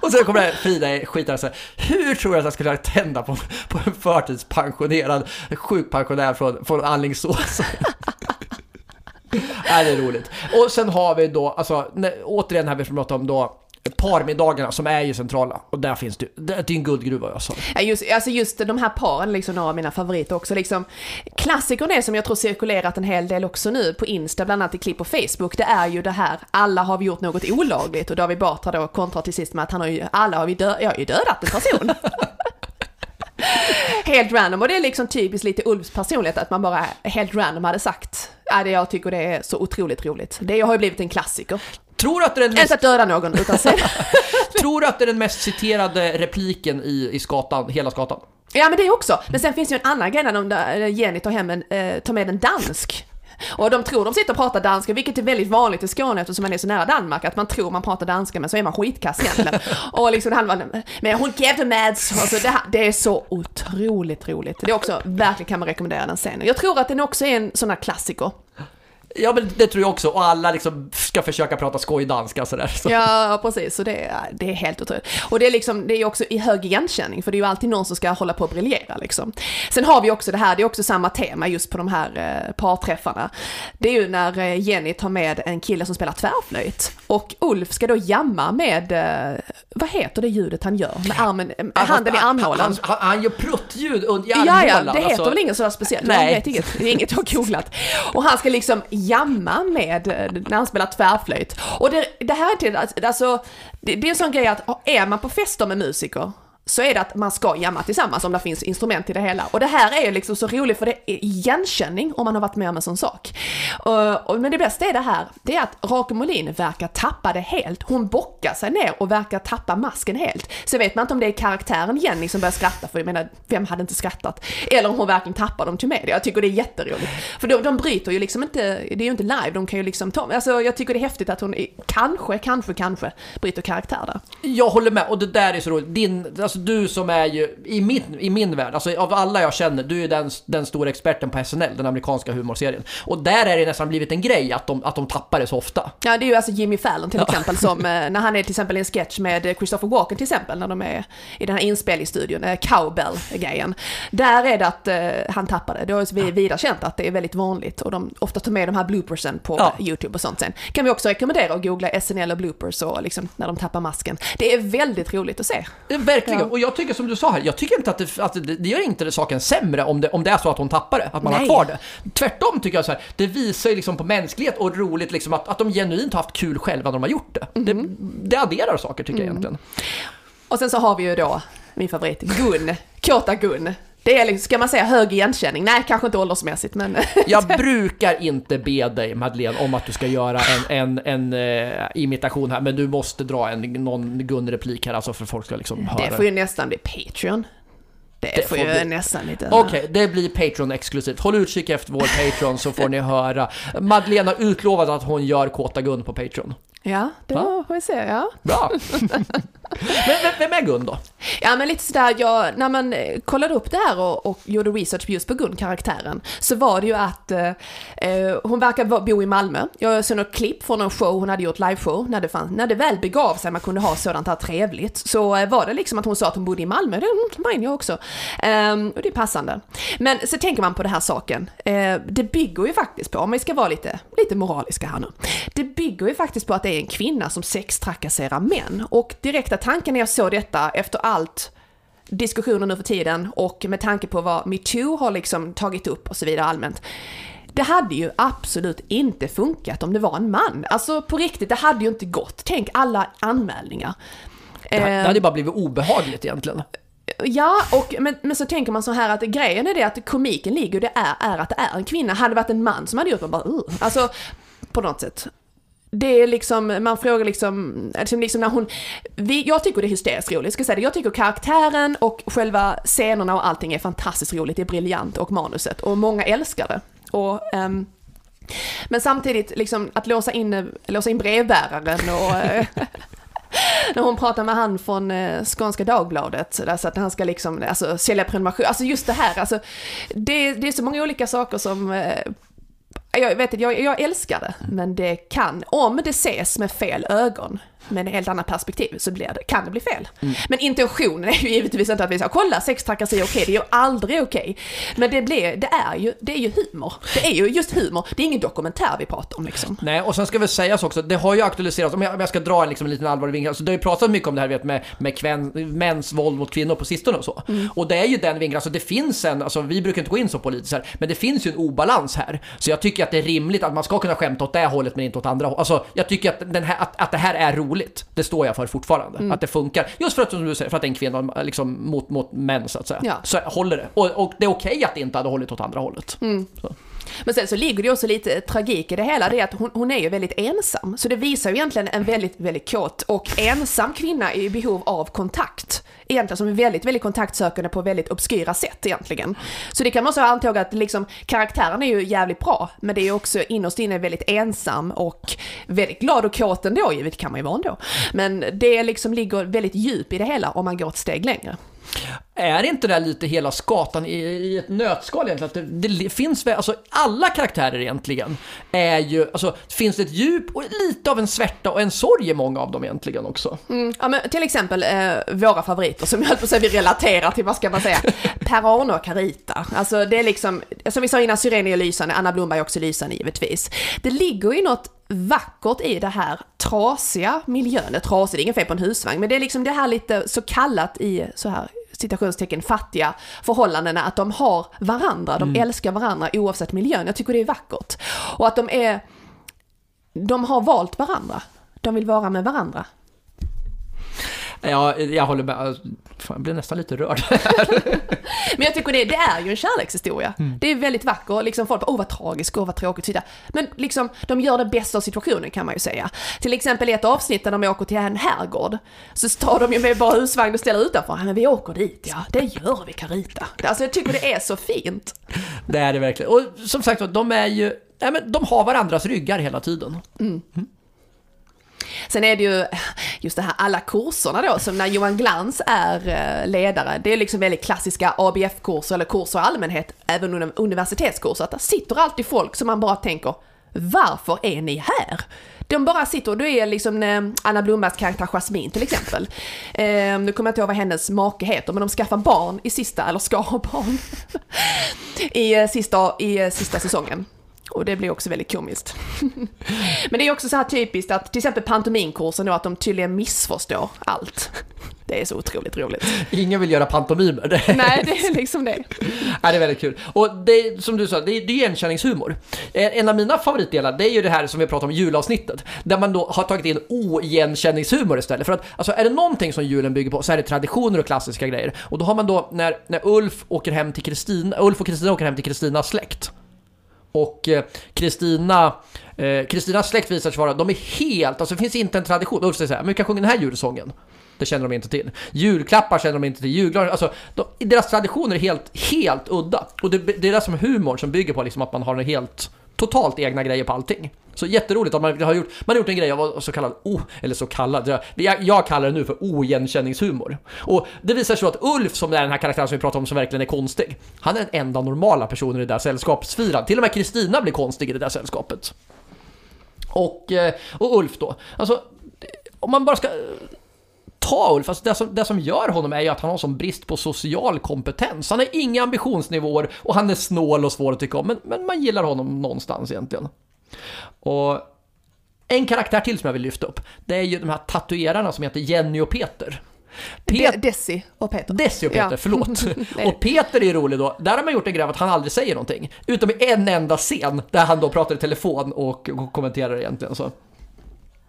B: och sen kommer det här, Frida är skitare så här, hur tror du att jag skulle kunna tända på, på en förtidspensionerad sjukpensionär från, från Alingsås? Ja, det är roligt. Och sen har vi då, alltså, när, återigen här vi pratar om då parmiddagarna som är ju centrala. Och där finns det, det är en guldgruva jag sa.
A: Ja, just, alltså just de här paren, liksom några av mina favoriter också. Liksom, klassikern är som jag tror cirkulerat en hel del också nu på Insta, bland annat i klipp på Facebook, det är ju det här, alla har vi gjort något olagligt och David Batra då kontrar till sist med att han har ju, alla har vi dö- jag har ju dödat en person. helt random och det är liksom typiskt lite Ulfs personlighet att man bara helt random hade sagt, ja det jag tycker det är så otroligt roligt. Det har ju blivit en klassiker.
B: Tror att det är den
A: Inte
B: mest,
A: att döda någon utan sen
B: tror du att det är den mest citerade repliken i, i skatan, hela skatan?
A: Ja men det också. Men sen finns ju en annan grej när de, Jenny tar, hem en, eh, tar med en dansk. Och de tror de sitter och pratar danska, vilket är väldigt vanligt i Skåne eftersom man är så nära Danmark, att man tror man pratar danska men så är man skitkass egentligen. och liksom handlar om, men hon gävde mads, alltså det, det är så otroligt roligt. Det är också, verkligen kan man rekommendera den scenen. Jag tror att den också är en sån här klassiker.
B: Ja men det tror jag också, och alla liksom ska försöka prata skojdanska sådär. Så.
A: Ja, precis. Så det, är- det är helt otroligt. Och det är, liksom, det är också i hög igenkänning, för det är ju alltid någon som ska hålla på och briljera. Liksom. Sen har vi också det här, det är också samma tema just på de här eh, parträffarna. Det är ju när eh, Jenny tar med en kille som spelar tvärflöjt. Och Ulf ska då jamma med, eh, vad heter det ljudet han gör? Med armen, eh, handen i armhålan.
B: Han, han, han gör pruttljud i
A: Ja, ja,
B: armhålan.
A: det heter
B: alltså.
A: väl inget sådär speciellt?
B: Nej.
A: Jag vet inget, det är inget jag har googlat. Och han ska liksom jamma med när han spelar tvärflöjt. Och det, det här är till, alltså, det, det är en sån grej att är man på fester med musiker så är det att man ska jamma tillsammans om det finns instrument i det hela. Och det här är liksom så roligt för det är igenkänning om man har varit med om en sån sak. Och, och, men det bästa är det här, det är att Rake Molin verkar tappa det helt. Hon bockar sig ner och verkar tappa masken helt. Så vet man inte om det är karaktären Jenny som börjar skratta, för jag menar, vem hade inte skrattat? Eller om hon verkligen tappar dem till media. Jag tycker det är jätteroligt. För de, de bryter ju liksom inte, det är ju inte live, de kan ju liksom ta, alltså jag tycker det är häftigt att hon kanske, kanske, kanske bryter karaktär där.
B: Jag håller med, och det där är så roligt. Din, alltså du som är ju, i min, i min värld, alltså av alla jag känner, du är den, den stora experten på SNL, den amerikanska humorserien. Och där är det nästan blivit en grej att de, att de tappar det så ofta.
A: Ja, det är ju alltså Jimmy Fallon till exempel som, eh, när han är till exempel i en sketch med eh, Christopher Walken till exempel, när de är i den här inspelningsstudion, eh, Cowbell-grejen. Där är det att eh, han tappar det. Det har vi vidare känt att det är väldigt vanligt och de ofta tar med de här bloopersen på
B: Ja.
A: YouTube och sånt sen. Kan vi också rekommendera att googla SNL och bloopers och liksom när de tappar masken. Det är väldigt roligt att se.
B: Verkligen,
A: Ja.
B: Och jag tycker som du sa här, jag tycker inte att det, att det, det gör inte det saken sämre om det, om det är så att hon tappar det, att man har
A: Nej.
B: kvar det. Tvärtom tycker jag så här, det visar ju liksom på mänsklighet och roligt liksom att, att de genuint har haft kul själva när de har gjort det. Det, det adderar saker tycker jag egentligen.
A: Och sen så har vi ju då min favorit, Gun, Kåta Gun. Det är liksom, ska man säga hög igenkänning? Nej, kanske inte åldersmässigt men
B: Jag brukar inte be dig Madeleine om att du ska göra en, en, en eh, imitation här, men du måste dra en, någon Gun-replik här alltså för folk ska liksom höra.
A: det får ju nästan bli Patreon. Det,
B: Det
A: får ju
B: bli-
A: nästan lite...
B: Okej, det blir Patreon exklusivt. Håll utkik efter vår Patreon så får ni höra. Madeleine har utlovat att hon gör Kåta Gun på Patreon.
A: Ja, det
B: Va?
A: får vi se. Ja.
B: Bra! Men vem- är Gun då?
A: Ja men lite sådär, jag, när man eh, kollade upp det här och, och gjorde research just på Gun, karaktären, så var det ju att eh, eh hon verkar bo i Malmö. Jag såg något klipp från en show hon hade gjort, liveshow, när det, fann, när det väl begav sig, man kunde ha sådant här trevligt, så eh, var det liksom att hon sa att hon bodde i Malmö, det mm, var jag också. Eh, och det är passande. Men så tänker man på den här saken, eh, det bygger ju faktiskt på, om vi ska vara lite, lite moraliska här nu, det bygger ju faktiskt på att det är en kvinna som sextrakasserar män. Och direkt direkta tanken när jag såg detta efter allt diskussioner nu för tiden och med tanke på vad metoo har liksom tagit upp och så vidare allmänt. Det hade ju absolut inte funkat om det var en man. Alltså på riktigt, det hade ju inte gått. Tänk alla anmälningar.
B: Det hade-
A: Eh,
B: det hade ju bara blivit obehagligt egentligen.
A: Ja, och, men, men så tänker man så här att grejen är det att komiken ligger det är, är att det är en kvinna. Hade det varit en man som hade gjort det, man bara uh. Alltså, på något sätt. Det är liksom, man frågar liksom, alltså liksom när hon, vi, jag tycker det är hysteriskt roligt, ska jag säga det. Jag tycker karaktären och själva scenerna och allting är fantastiskt roligt, det är briljant och manuset och många älskar det. Och, um, men samtidigt, liksom att låsa in, låsa in brevbäraren och när hon pratar med han från eh, Skånska Dagbladet, alltså att han ska liksom, alltså sälja prenumeration, alltså just det här, alltså det, det är så många olika saker som eh, jag vet inte, jag, jag älskar det, men det kan, om det ses med fel ögon, med ett helt annat perspektiv, så blir det, kan det bli fel. Men intentionen är ju givetvis inte att vi ska kolla sex trakasserier är okej, det är ju aldrig okej. Men det blir, det är ju, det är ju humor. Det är ju just humor, det är ingen dokumentär vi pratar om liksom.
B: Nej, och sen ska väl sägas också, det har ju aktualiserats, om jag, om jag ska dra en, liksom, en liten allvarlig vinkel, alltså det har ju pratat mycket om det här vet, med, med kvän, mäns våld mot kvinnor på sistone och så. Och det är ju den vinkeln, alltså det finns en, alltså vi brukar inte gå in så politiskt här, men det finns ju en obalans här. Så jag tycker att det är rimligt att man ska kunna skämta åt det hållet men inte åt andra hållet. Alltså jag tycker att, den här, att, att det här är roligt, det står jag för fortfarande. Att det funkar. Just för att, som du säger, för att det är en kvinna liksom, mot, mot män så att säga.
A: Ja.
B: Så håller det. Och, och det är okej att det inte hade hållit åt andra hållet. Så.
A: Men sen så ligger det ju också lite tragik i det hela, det är att hon, hon är ju väldigt ensam. Så det visar ju egentligen en väldigt, väldigt kåt och ensam kvinna i behov av kontakt. Egentligen som är väldigt, väldigt kontaktsökande på väldigt obskyra sätt egentligen. Så det kan man också anta att liksom, karaktären är ju jävligt bra, men det är ju också innerst inne väldigt ensam och väldigt glad och kåt ändå, givet kan man ju vara ändå. Men det liksom ligger väldigt djup i det hela om man går ett steg längre.
B: Är inte det här lite hela skatan i, i ett nötskal egentligen? Att det, det finns väl, alltså alla karaktärer egentligen är ju, alltså finns det ett djup och lite av en svärta och en sorg i många av dem egentligen också.
A: Mm, ja, men till exempel eh, våra favoriter som jag höll på att säga vi relaterar till, vad ska man säga, Per-Arne och Carita. Alltså det är liksom, som vi sa innan, Syrene är lysande, Anna Blomberg är också lysande givetvis. Det ligger ju något vackert i det här trasiga miljön, det är trasigt, det är ingen fel på en husvagn, men det är liksom det här lite så kallat i så här citationstecken fattiga förhållandena, att de har varandra, de älskar varandra oavsett miljön. Jag tycker det är vackert. Och att de är, de har valt varandra. De vill vara med varandra.
B: Ja, jag håller med. Alltså, Fan, jag blir nästan lite rörd.
A: Men jag tycker det, det är ju en kärlekshistoria. Det är väldigt vackert, liksom folk bara, åh vad tragiskt, åh vad tråkigt, vidare. Men liksom, de gör det bästa av situationen kan man ju säga. Till exempel i ett avsnitt när de åker till en herrgård, så tar de ju med bara husvagn och ställer utanför. Ja, men vi åker dit, ja, det gör vi Carita. Alltså jag tycker det är så fint.
B: det är det verkligen. Och som sagt de är ju, ja, men de har varandras ryggar hela tiden.
A: Sen är det ju just det här alla kurserna då, som när Johan Glans är eh, ledare, det är liksom väldigt klassiska ABF-kurser eller kurser i allmänhet, även universitetskurser, att där sitter alltid folk som man bara tänker, varför är ni här? De bara sitter, och du är liksom eh, Anna Blombergs karaktär Jasmine till exempel. Eh, nu kommer jag inte ihåg vad hennes make heter, men de skaffar barn i sista, eller ska ha barn, i, eh, sista, i sista säsongen. Och det blir också väldigt komiskt. Men det är också så här typiskt att till exempel pantominkursen då, att de tydligen missförstår allt. Det är så otroligt roligt.
B: Ingen vill göra pantomimer.
A: Nej, det är liksom det.
B: Ja, det är väldigt kul. Och det är, som du sa, det är, det är igenkänningshumor. En av mina favoritdelar, det är ju det här som vi pratade om i julavsnittet. Där man då har tagit in oigenkänningshumor istället. För att, alltså är det någonting som julen bygger på så är det traditioner och klassiska grejer. Och då har man då, när, när Ulf åker hem till Kristina, Ulf och Kristina åker hem till Kristinas släkt. Och eh, Kristina, eh, Kristinas släkt visar sig vara, de är helt, alltså det finns inte en tradition. Ulf säger så här, men vi kan sjunga den här julsången. Det känner de inte till. Julklappar känner de inte till. julgranar, alltså de, deras traditioner är helt, helt udda. Och det, det är det som är humorn som bygger på liksom att man har en helt totalt egna grejer på allting. Så jätteroligt att man har gjort, man har gjort en grej av så kallad, oh, eller så kallad, jag, jag kallar det nu för oigenkänningshumor. Och det visar sig att Ulf, som är den här karaktären som vi pratar om som verkligen är konstig, han är den enda normala personen i det där sällskapsfiran. Till och med Kristina blir konstig i det där sällskapet. Och, eh, och Ulf då, alltså om man bara ska ta Ulf, alltså det, som, det som gör honom är ju att han har sån brist på social kompetens. Han har inga ambitionsnivåer och han är snål och svår att tycka om, men, men man gillar honom någonstans egentligen. Och en karaktär till som jag vill lyfta upp, det är ju de här tatuerarna som heter Jenny och Peter.
A: Pet De Desi och Peter.
B: Desi och Peter, ja. förlåt. och Peter är ju rolig då, där har man gjort en grej att han aldrig säger någonting. Utom i en enda scen där han då pratar i telefon och kommenterar egentligen så.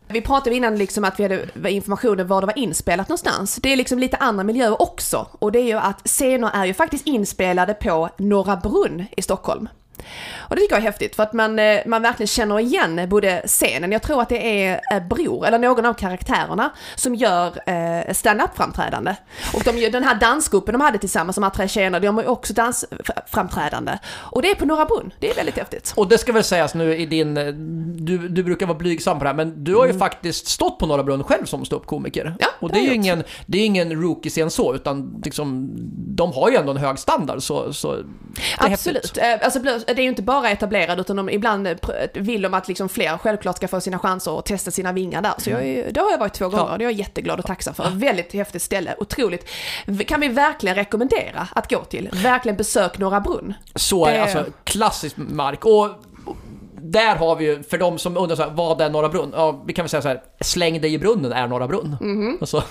A: Vi pratade innan liksom att vi hade informationen var det var inspelat någonstans. Det är liksom lite andra miljöer också. Och det är ju att scener är ju faktiskt inspelade på Norra Brunn i Stockholm. Och det tycker jag är häftigt för att man, eh, man verkligen känner igen både scenen, jag tror att det är Bror, eller någon av karaktärerna, som gör eh, stand-up framträdande. Och de, den här dansgruppen de hade tillsammans, de här tre tjejerna, de har ju också dansframträdande. Och det är på Norra Brunn, det är väldigt häftigt.
B: Och det ska väl sägas nu i din, eh, du, du brukar vara blygsam på det här, men du har ju mm. faktiskt stått på Norra Brunn själv som ståuppkomiker.
A: Ja,
B: och det är ju ingen, det är ingen rookie-scen så, utan liksom, de har ju ändå en hög standard så, så det
A: Absolut. Häftigt. Eh, alltså, det är ju inte bara etablerad utan de, ibland eh, vill de att liksom fler självklart ska få sina chanser och testa sina vingar där. Så jag, det har jag varit två gånger och det är jag jätteglad och tacksam för. Väldigt häftigt ställe, otroligt. Kan vi verkligen rekommendera att gå till. Verkligen besök Norra Brunn.
B: Så är det, alltså klassisk mark. Och där har vi ju, för de som undrar så här, vad är Norra Brunn? Ja, vi kan väl säga så här, släng dig i brunnen är Norra Brunn. Mm -hmm. alltså,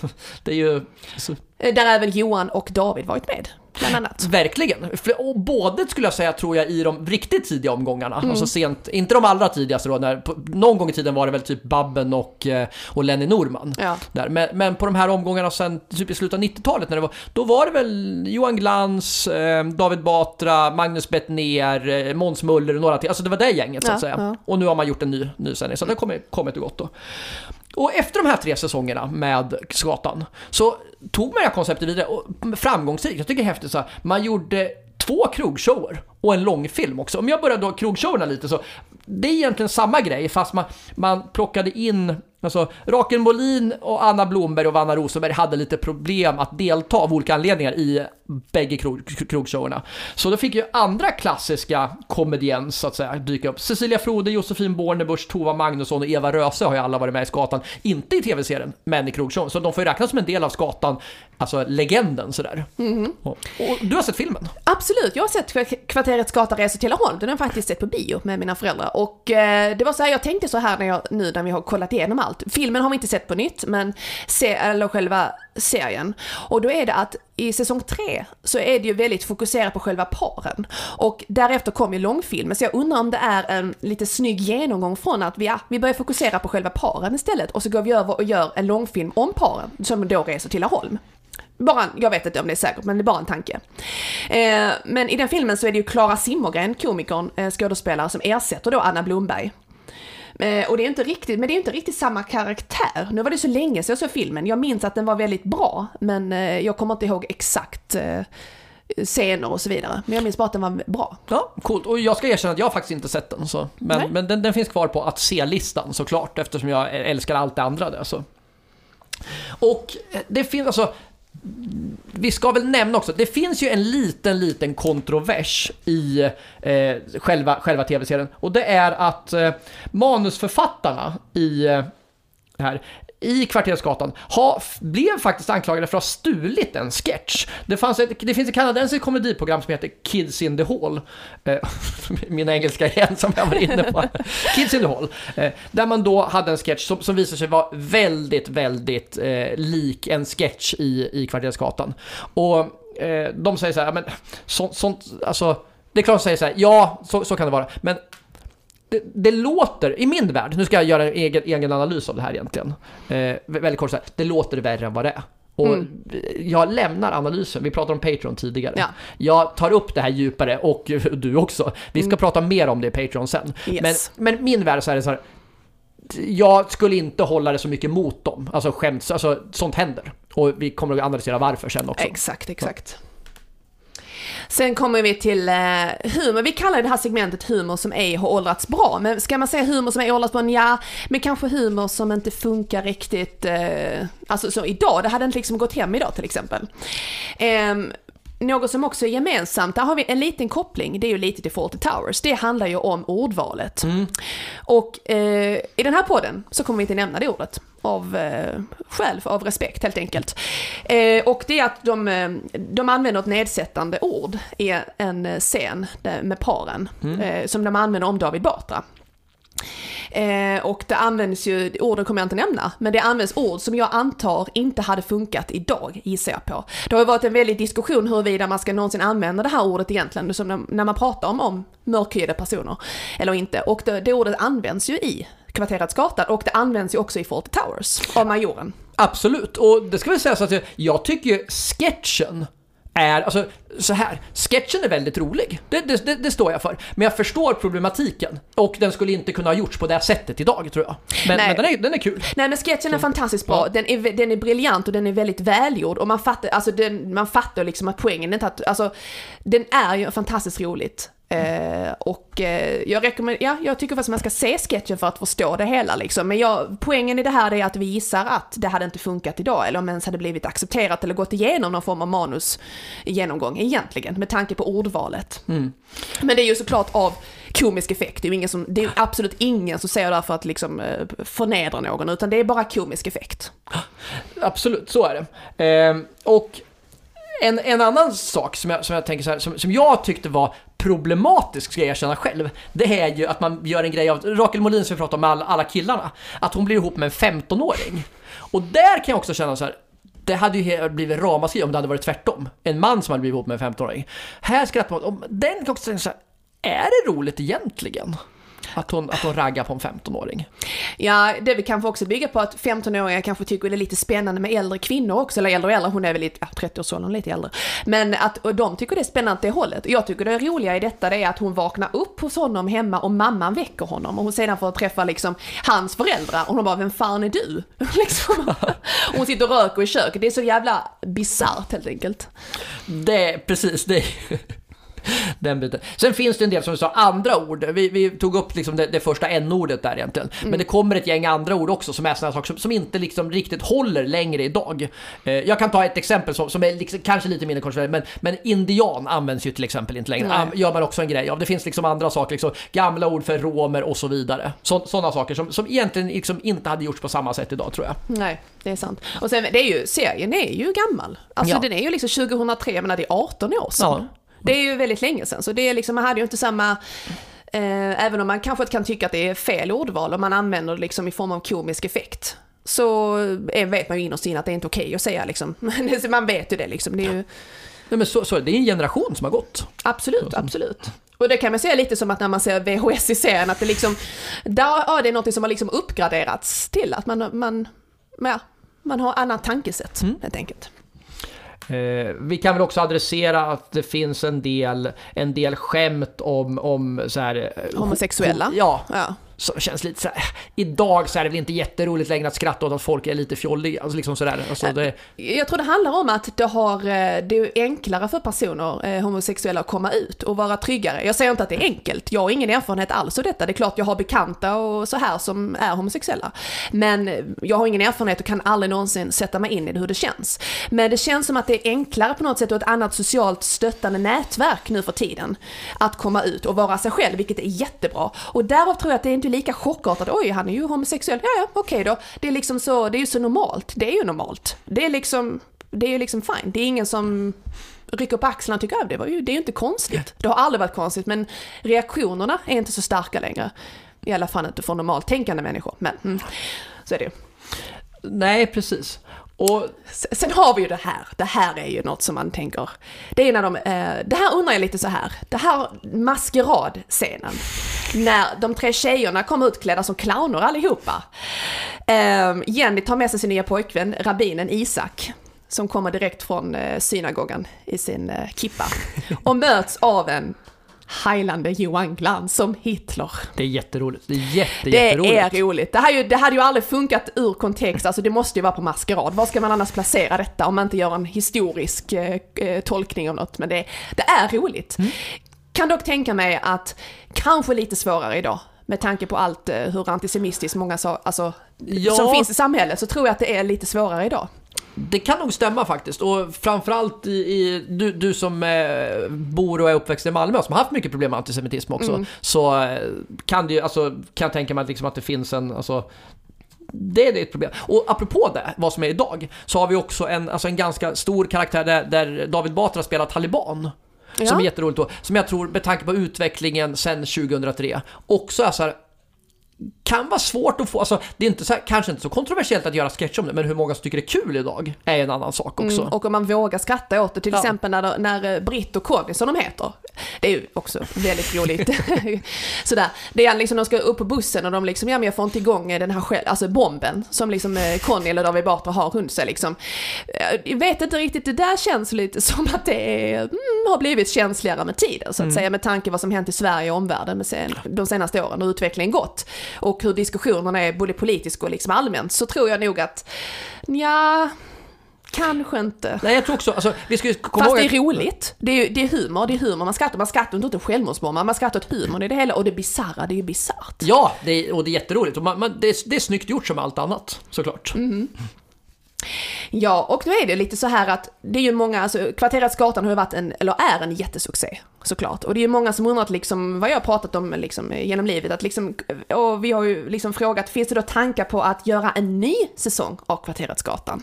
B: det är ju... Så.
A: Eh, där även Johan och David varit med bland annat.
B: Verkligen. Och både skulle jag säga tror jag i de riktigt tidiga omgångarna. Mm. Alltså sent, inte de allra tidigaste då, när, på, någon gång i tiden var det väl typ Babben och, eh, och Lenny Norman.
A: Ja.
B: Där. Men, men, på de här omgångarna sen typ i slutet av 90-talet, när det var, då var det väl Johan Glans, eh, David Batra, Magnus Bettner, eh, Måns Muller och några till. Alltså det var det gänget så att säga. Ja. Och nu har man gjort en ny, ny sändning, så det har kommit, kommit och gått då. Och efter de här tre säsongerna med Skatan så tog man det här konceptet vidare och framgångsrikt. Jag tycker det är häftigt så här, man gjorde två krogshower och en långfilm också. Om jag börjar då krogshowerna lite så, det är egentligen samma grej fast man, man plockade in Alltså, Rakel Molin och Anna Blomberg och Vanna Rosenberg hade lite problem att delta av olika anledningar i bägge krog, krogshowerna. Så då fick ju andra klassiska komediens så att säga dyka upp. Cecilia Frode, Josefin Bornebusch, Tova Magnusson och Eva Röse har ju alla varit med i Skatan. Inte i tv-serien, men i krogshowen. Så de får ju räknas som en del av Skatan, alltså legenden sådär. Mm. Och, och, du har sett filmen?
A: Absolut, jag har sett Kvarteret Skata reser till Laholm. Den har jag faktiskt sett på bio med mina föräldrar. Och eh, det var så här, jag tänkte så här när jag, nu när vi har kollat igenom allt. Filmen har vi inte sett på nytt, men se, eller själva serien. Och då är det att i säsong tre så är det ju väldigt fokuserat på själva paren. Och därefter kom ju långfilmen, så jag undrar om det är en lite snygg genomgång från att vi, ja, vi börjar fokusera på själva paren istället och så går vi över och gör en långfilm om paren som då reser till Laholm. Bara, jag vet inte om det är säkert, men det är bara en tanke. Eh, men i den filmen så är det ju Klara Simmergren, komikern, eh, skådespelare, som ersätter då Anna Blomberg. Eh, och det är inte riktigt, men det är inte riktigt samma karaktär. Nu var det så länge sedan jag såg filmen. Jag minns att den var väldigt bra, men eh, jag kommer inte ihåg exakt eh, scener och så vidare. Men jag minns bara att den var bra.
B: Ja, coolt. Och jag ska erkänna att jag faktiskt inte sett den. Så. Men, men den, den, finns kvar på att se-listan såklart, eftersom jag älskar allt det andra där. Så. Och det finns alltså, vi ska väl nämna också, det finns ju en liten, liten kontrovers i eh, själva, själva tv-serien. Och det är att eh, manusförfattarna i eh, här i Kvartersgatan ha, blev faktiskt anklagade för att ha stulit en sketch. Det, fanns ett, det finns ett kanadensiskt komediprogram som heter Kids in the Hall. Eh, min engelska igen som jag var inne på. Kids in the Hall. Eh, där man då hade en sketch som, som visade sig vara väldigt, väldigt eh, lik en sketch i, i Kvartersgatan. Och eh, de säger så här, men sånt, sånt alltså det är klart att säger så här, ja, så, så kan det vara. Men det, det, låter, i min värld, nu ska jag göra en egen, egen analys av det här egentligen. Eh, väldigt kort så här, det låter värre än vad det är. Och mm. jag lämnar analysen, vi pratade om Patreon tidigare.
A: Ja.
B: Jag tar upp det här djupare och du också. Vi ska mm. prata mer om det i Patreon sen.
A: Yes.
B: Men, men min värld så är det så här, jag skulle inte hålla det så mycket mot dem. Alltså skämt, alltså sånt händer. Och vi kommer att analysera varför sen också.
A: Exakt, exakt. Sen kommer vi till eh, humor. Vi kallar det här segmentet humor som ej har åldrats bra. Men ska man säga humor som ej åldrats bra? Ja, men kanske humor som inte funkar riktigt. Eh, alltså som idag, det hade inte liksom gått hem idag till exempel. Eh, något som också är gemensamt, där har vi en liten koppling, det är ju lite till Fawlty Towers. Det handlar ju om ordvalet.
B: Mm.
A: Och eh, i den här podden så kommer vi inte nämna det ordet. Av eh, skäl, av respekt helt enkelt. Eh, och det är att de, eh, de använder ett nedsättande ord i en eh, scen med paren. Eh, som de använder om David Batra. Eh, och det används ju, orden kommer jag inte nämna, men det används ord som jag antar inte hade funkat idag, gissar jag på. Det har ju varit en väldig diskussion huruvida man ska någonsin använda det här ordet egentligen, som när, man pratar om, om mörkhyade personer, eller inte. Och det, det ordet används ju i kvarteret Skatan och det används ju också i Fawlty Towers av majoren.
B: Absolut, och det ska väl sägas att jag, jag tycker sketchen är, alltså så här, sketchen är väldigt rolig. Det, det, det, det står jag för. Men jag förstår problematiken. Och den skulle inte kunna ha gjorts på det sättet idag, tror jag. Men, men den, är, den är kul.
A: Nej men sketchen är fantastiskt bra,
B: Ja.
A: den är, den är briljant och den är väldigt välgjord och man fattar, alltså den, man fattar liksom att poängen är inte att, alltså den är ju fantastiskt roligt. Eh, och eh, jag rekommenderar, ja jag tycker faktiskt man ska se sketchen för att förstå det hela liksom. Men jag, poängen i det här är att vi gissar att det hade inte funkat idag eller om ens hade blivit accepterat eller gått igenom någon form av manus genomgång egentligen med tanke på ordvalet. Men det är ju såklart av komisk effekt. Det är ju, ingen som, det är absolut ingen som säger det här för att liksom eh, förnedra någon, utan det är bara komisk effekt.
B: Absolut, så är det. Ehm, och en, en annan sak som jag, som jag tänker så här, som, som jag tyckte var problematisk, ska jag erkänna själv, det är ju att man gör en grej av, Rakel Molin som vi pratade om med alla, alla killarna, att hon blir ihop med en 15-åring. Och där kan jag också känna så här, det hade ju blivit ramaskri om det hade varit tvärtom. En man som hade blivit ihop med en 15-åring. Här skrattar man om den kan också tänka så här, är det roligt egentligen? Att hon, att hon raggar på en 15-åring.
A: Ja, det vi kanske också bygger på att 15-åringar kanske tycker det är lite spännande med äldre kvinnor också, eller äldre och äldre, hon är väl lite, ja, 30-årsåldern, lite äldre. Men att de tycker det är spännande åt det hållet. Jag tycker det roliga i detta det är att hon vaknar upp hos honom hemma och mamman väcker honom och hon sedan får träffa liksom hans föräldrar och hon bara, vem fan är du? liksom. och hon sitter och röker i köket, det är så jävla bisarrt helt enkelt.
B: Det, precis, det den biten. Sen finns det en del som vi sa, andra ord. Vi, vi tog upp liksom det, det första n-ordet där egentligen. Men det kommer ett gäng andra ord också som är sådana saker som, som inte liksom riktigt håller längre idag. Eh, jag kan ta ett exempel som, som är liksom, kanske lite mindre kontroversiellt, men, men indian används ju till exempel inte längre.
A: Nej.
B: Gör man också en grej av. Det finns liksom andra saker, liksom, gamla ord för romer och så vidare. Sådana saker som, som egentligen liksom inte hade gjorts på samma sätt idag tror jag.
A: Nej, det är sant. Och sen, det är ju, serien är ju gammal. Alltså
B: Ja.
A: den är ju liksom 2003, jag menar det är 18 år sedan.
B: Ja.
A: Det är ju väldigt länge sedan, så det är liksom, man hade ju inte samma eh, även om man kanske kan tycka att det är fel ordval och man använder det liksom i form av komisk effekt. Så eh, vet man ju innerst inne att det är inte okej att säga liksom. Man vet ju det liksom. Det är ju,
B: Nej, men så, så, det är en generation som har gått.
A: Absolut, absolut. Och det kan man säga lite som att när man ser VHS i serien, att det liksom, där, ja, det är något som har liksom uppgraderats till att man, man, ja, man har annat tankesätt helt enkelt.
B: Eh, vi kan väl också adressera att det finns en del, en del skämt om, om så här, eh,
A: Homosexuella.
B: Ja,
A: Ja
B: som känns lite så här. Eh, idag så är det väl inte jätteroligt längre att skratta åt att folk är lite fjolliga. Alltså liksom sådär. Alltså det,
A: Jag tror det handlar om att det, har, eh, det är enklare för personer, eh, homosexuella, att komma ut och vara tryggare. Jag säger inte att det är enkelt, jag har ingen erfarenhet alls av detta. Det är klart jag har bekanta och så här som är homosexuella. Men jag har ingen erfarenhet och kan aldrig någonsin sätta mig in i hur det känns. Men det känns som att det är enklare på något sätt och ett annat socialt stöttande nätverk nu för tiden. Att komma ut och vara sig själv, vilket är jättebra. Och därav tror jag att det är inte lika chockartat. Oj, han är ju homosexuell. Ja, ja, okej då. Det är liksom så, det är ju så normalt. Det är ju normalt. Det är liksom, det är ju liksom fine. Det är ingen som rycker på axlarna och tycker att det var ju, det är ju inte konstigt. Det har aldrig varit konstigt, men reaktionerna är inte så starka längre. I alla fall inte från normalt tänkande människor. Men mm, så är det ju.
B: nej, precis. Och
A: Sen har vi ju det här, det här är ju något som man tänker, det är när de, eh, det här undrar jag lite så här, det här maskeradscenen, när de tre tjejerna kommer utklädda som clowner allihopa. Eh, Jenny tar med sig sin nya pojkvän, rabbinen Isak, som kommer direkt från eh, synagogan i sin eh, kippa, och möts av en heilande Johan Glans som Hitler.
B: Det är jätteroligt. Det är jätte,
A: Det
B: jätteroligt.
A: är roligt. Det, här är ju, det hade ju aldrig funkat ur kontext, alltså det måste ju vara på maskerad. Var ska man annars placera detta om man inte gör en historisk eh, eh, tolkning av något? Men det, det är roligt.
B: Mm.
A: Kan dock tänka mig att kanske lite svårare idag. Med tanke på allt eh, hur antisemitiskt många sa, alltså,
B: Ja.
A: som finns i samhället så tror jag att det är lite svårare idag.
B: Det kan nog stämma faktiskt. Och framförallt i, i du, du som eh, bor och är uppväxt i Malmö som har haft mycket problem med antisemitism också.
A: Mm.
B: Så eh, kan, det, alltså, kan jag tänka mig att, liksom att det finns en... Alltså, det, är ett problem. Och apropå det, vad som är idag, så har vi också en, alltså en ganska stor karaktär där, där David Batra spelar taliban. Som
A: Ja.
B: är jätteroligt då. Som jag tror, med tanke på utvecklingen sen 2003, också är så här kan vara svårt att få, alltså det är inte så här, kanske inte så kontroversiellt att göra sketch om det, men hur många som tycker det är kul idag är en annan sak också.
A: Mm, och om man vågar skratta åt det, till
B: Ja.
A: exempel när, när eh, Britt och Conny som de heter. Det är ju också väldigt roligt. Sådär. Det är liksom, de ska upp på bussen och de liksom, ja men jag får inte igång den här själv, alltså bomben som liksom eh, Conny eller David Batra har runt sig liksom. Eh, Jag vet inte riktigt, det där känns lite som att det är, mm, har blivit känsligare med tiden så att säga, med tanke vad som hänt i Sverige och omvärlden med sen, de senaste åren och utvecklingen gått. Och hur diskussionerna är både politiskt och liksom allmänt, så tror jag nog att, ja kanske inte.
B: Nej, jag tror också, alltså vi ska komma
A: Fast
B: ihåg
A: det är roligt. Det är, det är humor, det är humor. Man skrattar, man skrattar inte åt en självmordsbombare, man skrattar åt humor. Det är det hela. Och det bisarra, det är ju bisarrt.
B: Ja, det är, och det är jätteroligt. Och man, man, det, är, det är snyggt gjort som allt annat, såklart.
A: Mm. Ja, och nu är det lite så här att det är ju många, alltså Kvarteret Skatan har ju varit en, eller är en jättesuccé såklart. Och det är ju många som undrat liksom vad jag har pratat om liksom genom livet, att liksom, och vi har ju liksom frågat, finns det då tankar på att göra en ny säsong av Kvarteret Skatan?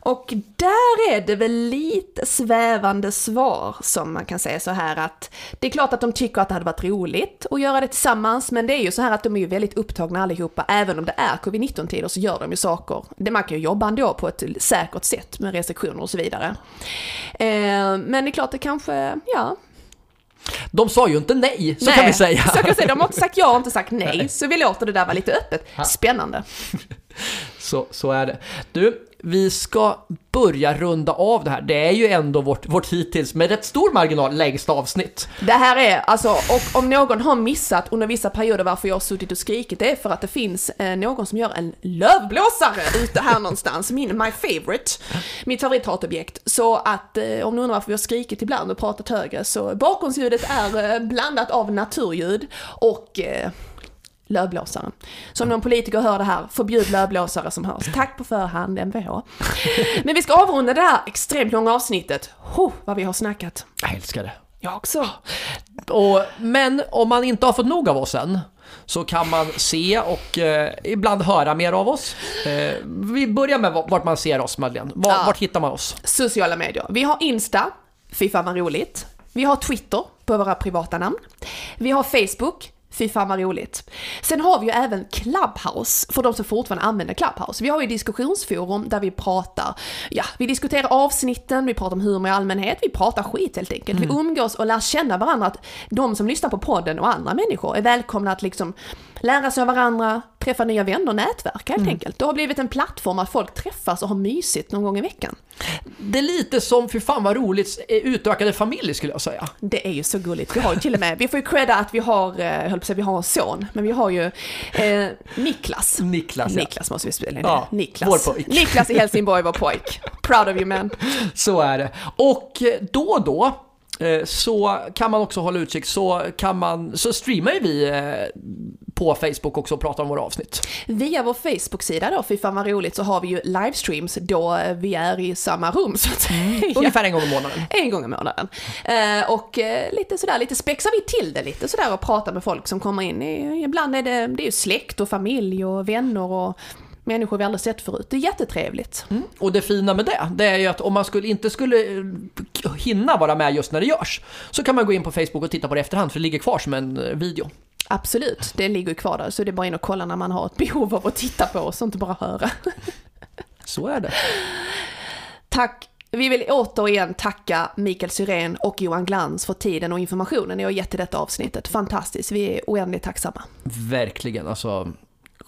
A: Och där är det väl lite svävande svar som man kan säga så här att det är klart att de tycker att det hade varit roligt att göra det tillsammans men det är ju så här att de är ju väldigt upptagna allihopa även om det är covid-19 tider så gör de ju saker. Det man kan ju jobba ändå på ett säkert sätt med restriktioner och så vidare. Eh, men det är klart det kanske, ja.
B: De sa ju inte nej, så
A: Nej,
B: kan vi säga.
A: Så kan vi säga. De har inte sagt ja och inte sagt nej så vi låter det där vara lite öppet. Spännande.
B: Så, så är det. Du, vi ska börja runda av det här. Det är ju ändå vårt, vårt hittills med rätt stor marginal längsta avsnitt.
A: Det här är, alltså, och om någon har missat under vissa perioder varför jag har suttit och skrikit, det är för att det finns eh, någon som gör en lövblåsare ute här någonstans, min, my favorite, mitt favorithatobjekt. Så att eh, om ni undrar varför vi har skrikit ibland och pratat högre, så bakgrundsljudet är eh, blandat av naturljud och eh, lövblåsaren. Så om någon politiker hör det här, förbjud lövblåsare som hörs. Tack på förhand, MVH. Men vi ska avrunda det här extremt långa avsnittet. Oh, vad vi har snackat.
B: Jag älskar det.
A: Jag också.
B: Och, men om man inte har fått nog av oss än så kan man se och eh, ibland höra mer av oss. Eh, vi börjar med vart man ser oss Madeleine. Var,
A: Ja.
B: Vart hittar man oss?
A: Sociala medier. Vi har Insta, fy fan vad roligt. Vi har Twitter på våra privata namn. Vi har Facebook, fy fan vad roligt. Sen har vi ju även Clubhouse, för de som fortfarande använder Clubhouse. Vi har ju diskussionsforum där vi pratar, ja, vi diskuterar avsnitten, vi pratar om humor i allmänhet, vi pratar skit helt enkelt. Vi umgås och lär känna varandra, att de som lyssnar på podden och andra människor är välkomna att liksom lära sig av varandra, träffa nya vänner, nätverka helt enkelt. Det har blivit en plattform att folk träffas och har mysigt någon gång i veckan.
B: Det är lite som, för fan vad roligt, eh, utökade familj skulle jag säga.
A: Det är ju så gulligt. Vi har ju till och med, vi får ju credda att vi har, eh, jag höll på att säga vi har en son, men vi har ju eh, Niklas.
B: Niklas, ja.
A: Niklas måste vi spela in.
B: Ja,
A: Niklas.
B: vår pojk.
A: Niklas i Helsingborg, vår pojk. Proud of you man.
B: Så är det. Och då och då så kan man också hålla utkik, så, kan man, så streamar ju vi eh, på Facebook också och pratar om våra avsnitt.
A: Via vår Facebook-sida då, fy fan vad roligt, så har vi ju livestreams då eh, vi är i samma rum så att säga.
B: Ungefär en gång i månaden.
A: En gång i månaden. Eh, och eh, lite sådär, lite spexar vi till det lite sådär och pratar med folk som kommer in. Ibland är det, det är ju släkt och familj och vänner och människor vi aldrig sett förut. Det är jättetrevligt.
B: Och det fina med det, det är ju att om man skulle, inte skulle eh, hinna vara med just när det görs, så kan man gå in på Facebook och titta på det i efterhand, för det ligger kvar som en eh, video.
A: Absolut, det ligger kvar där så det är bara in och kolla när man har ett behov av att titta på oss och inte bara höra.
B: Så är det.
A: Tack! Vi vill återigen tacka Mikael Syrén och Johan Glans för tiden och informationen ni har gett i detta avsnittet. Fantastiskt, vi är oändligt tacksamma.
B: Verkligen, alltså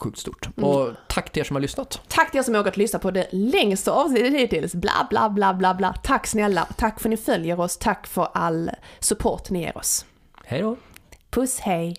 B: sjukt stort. Och tack till er som har lyssnat.
A: Tack till er som har orkat lyssna på det längsta avsnittet hittills. Bla, bla, bla, bla, bla. Tack snälla. Tack för att ni följer oss. Tack för all support ni ger oss.
B: Hej då!
A: Puss, hej!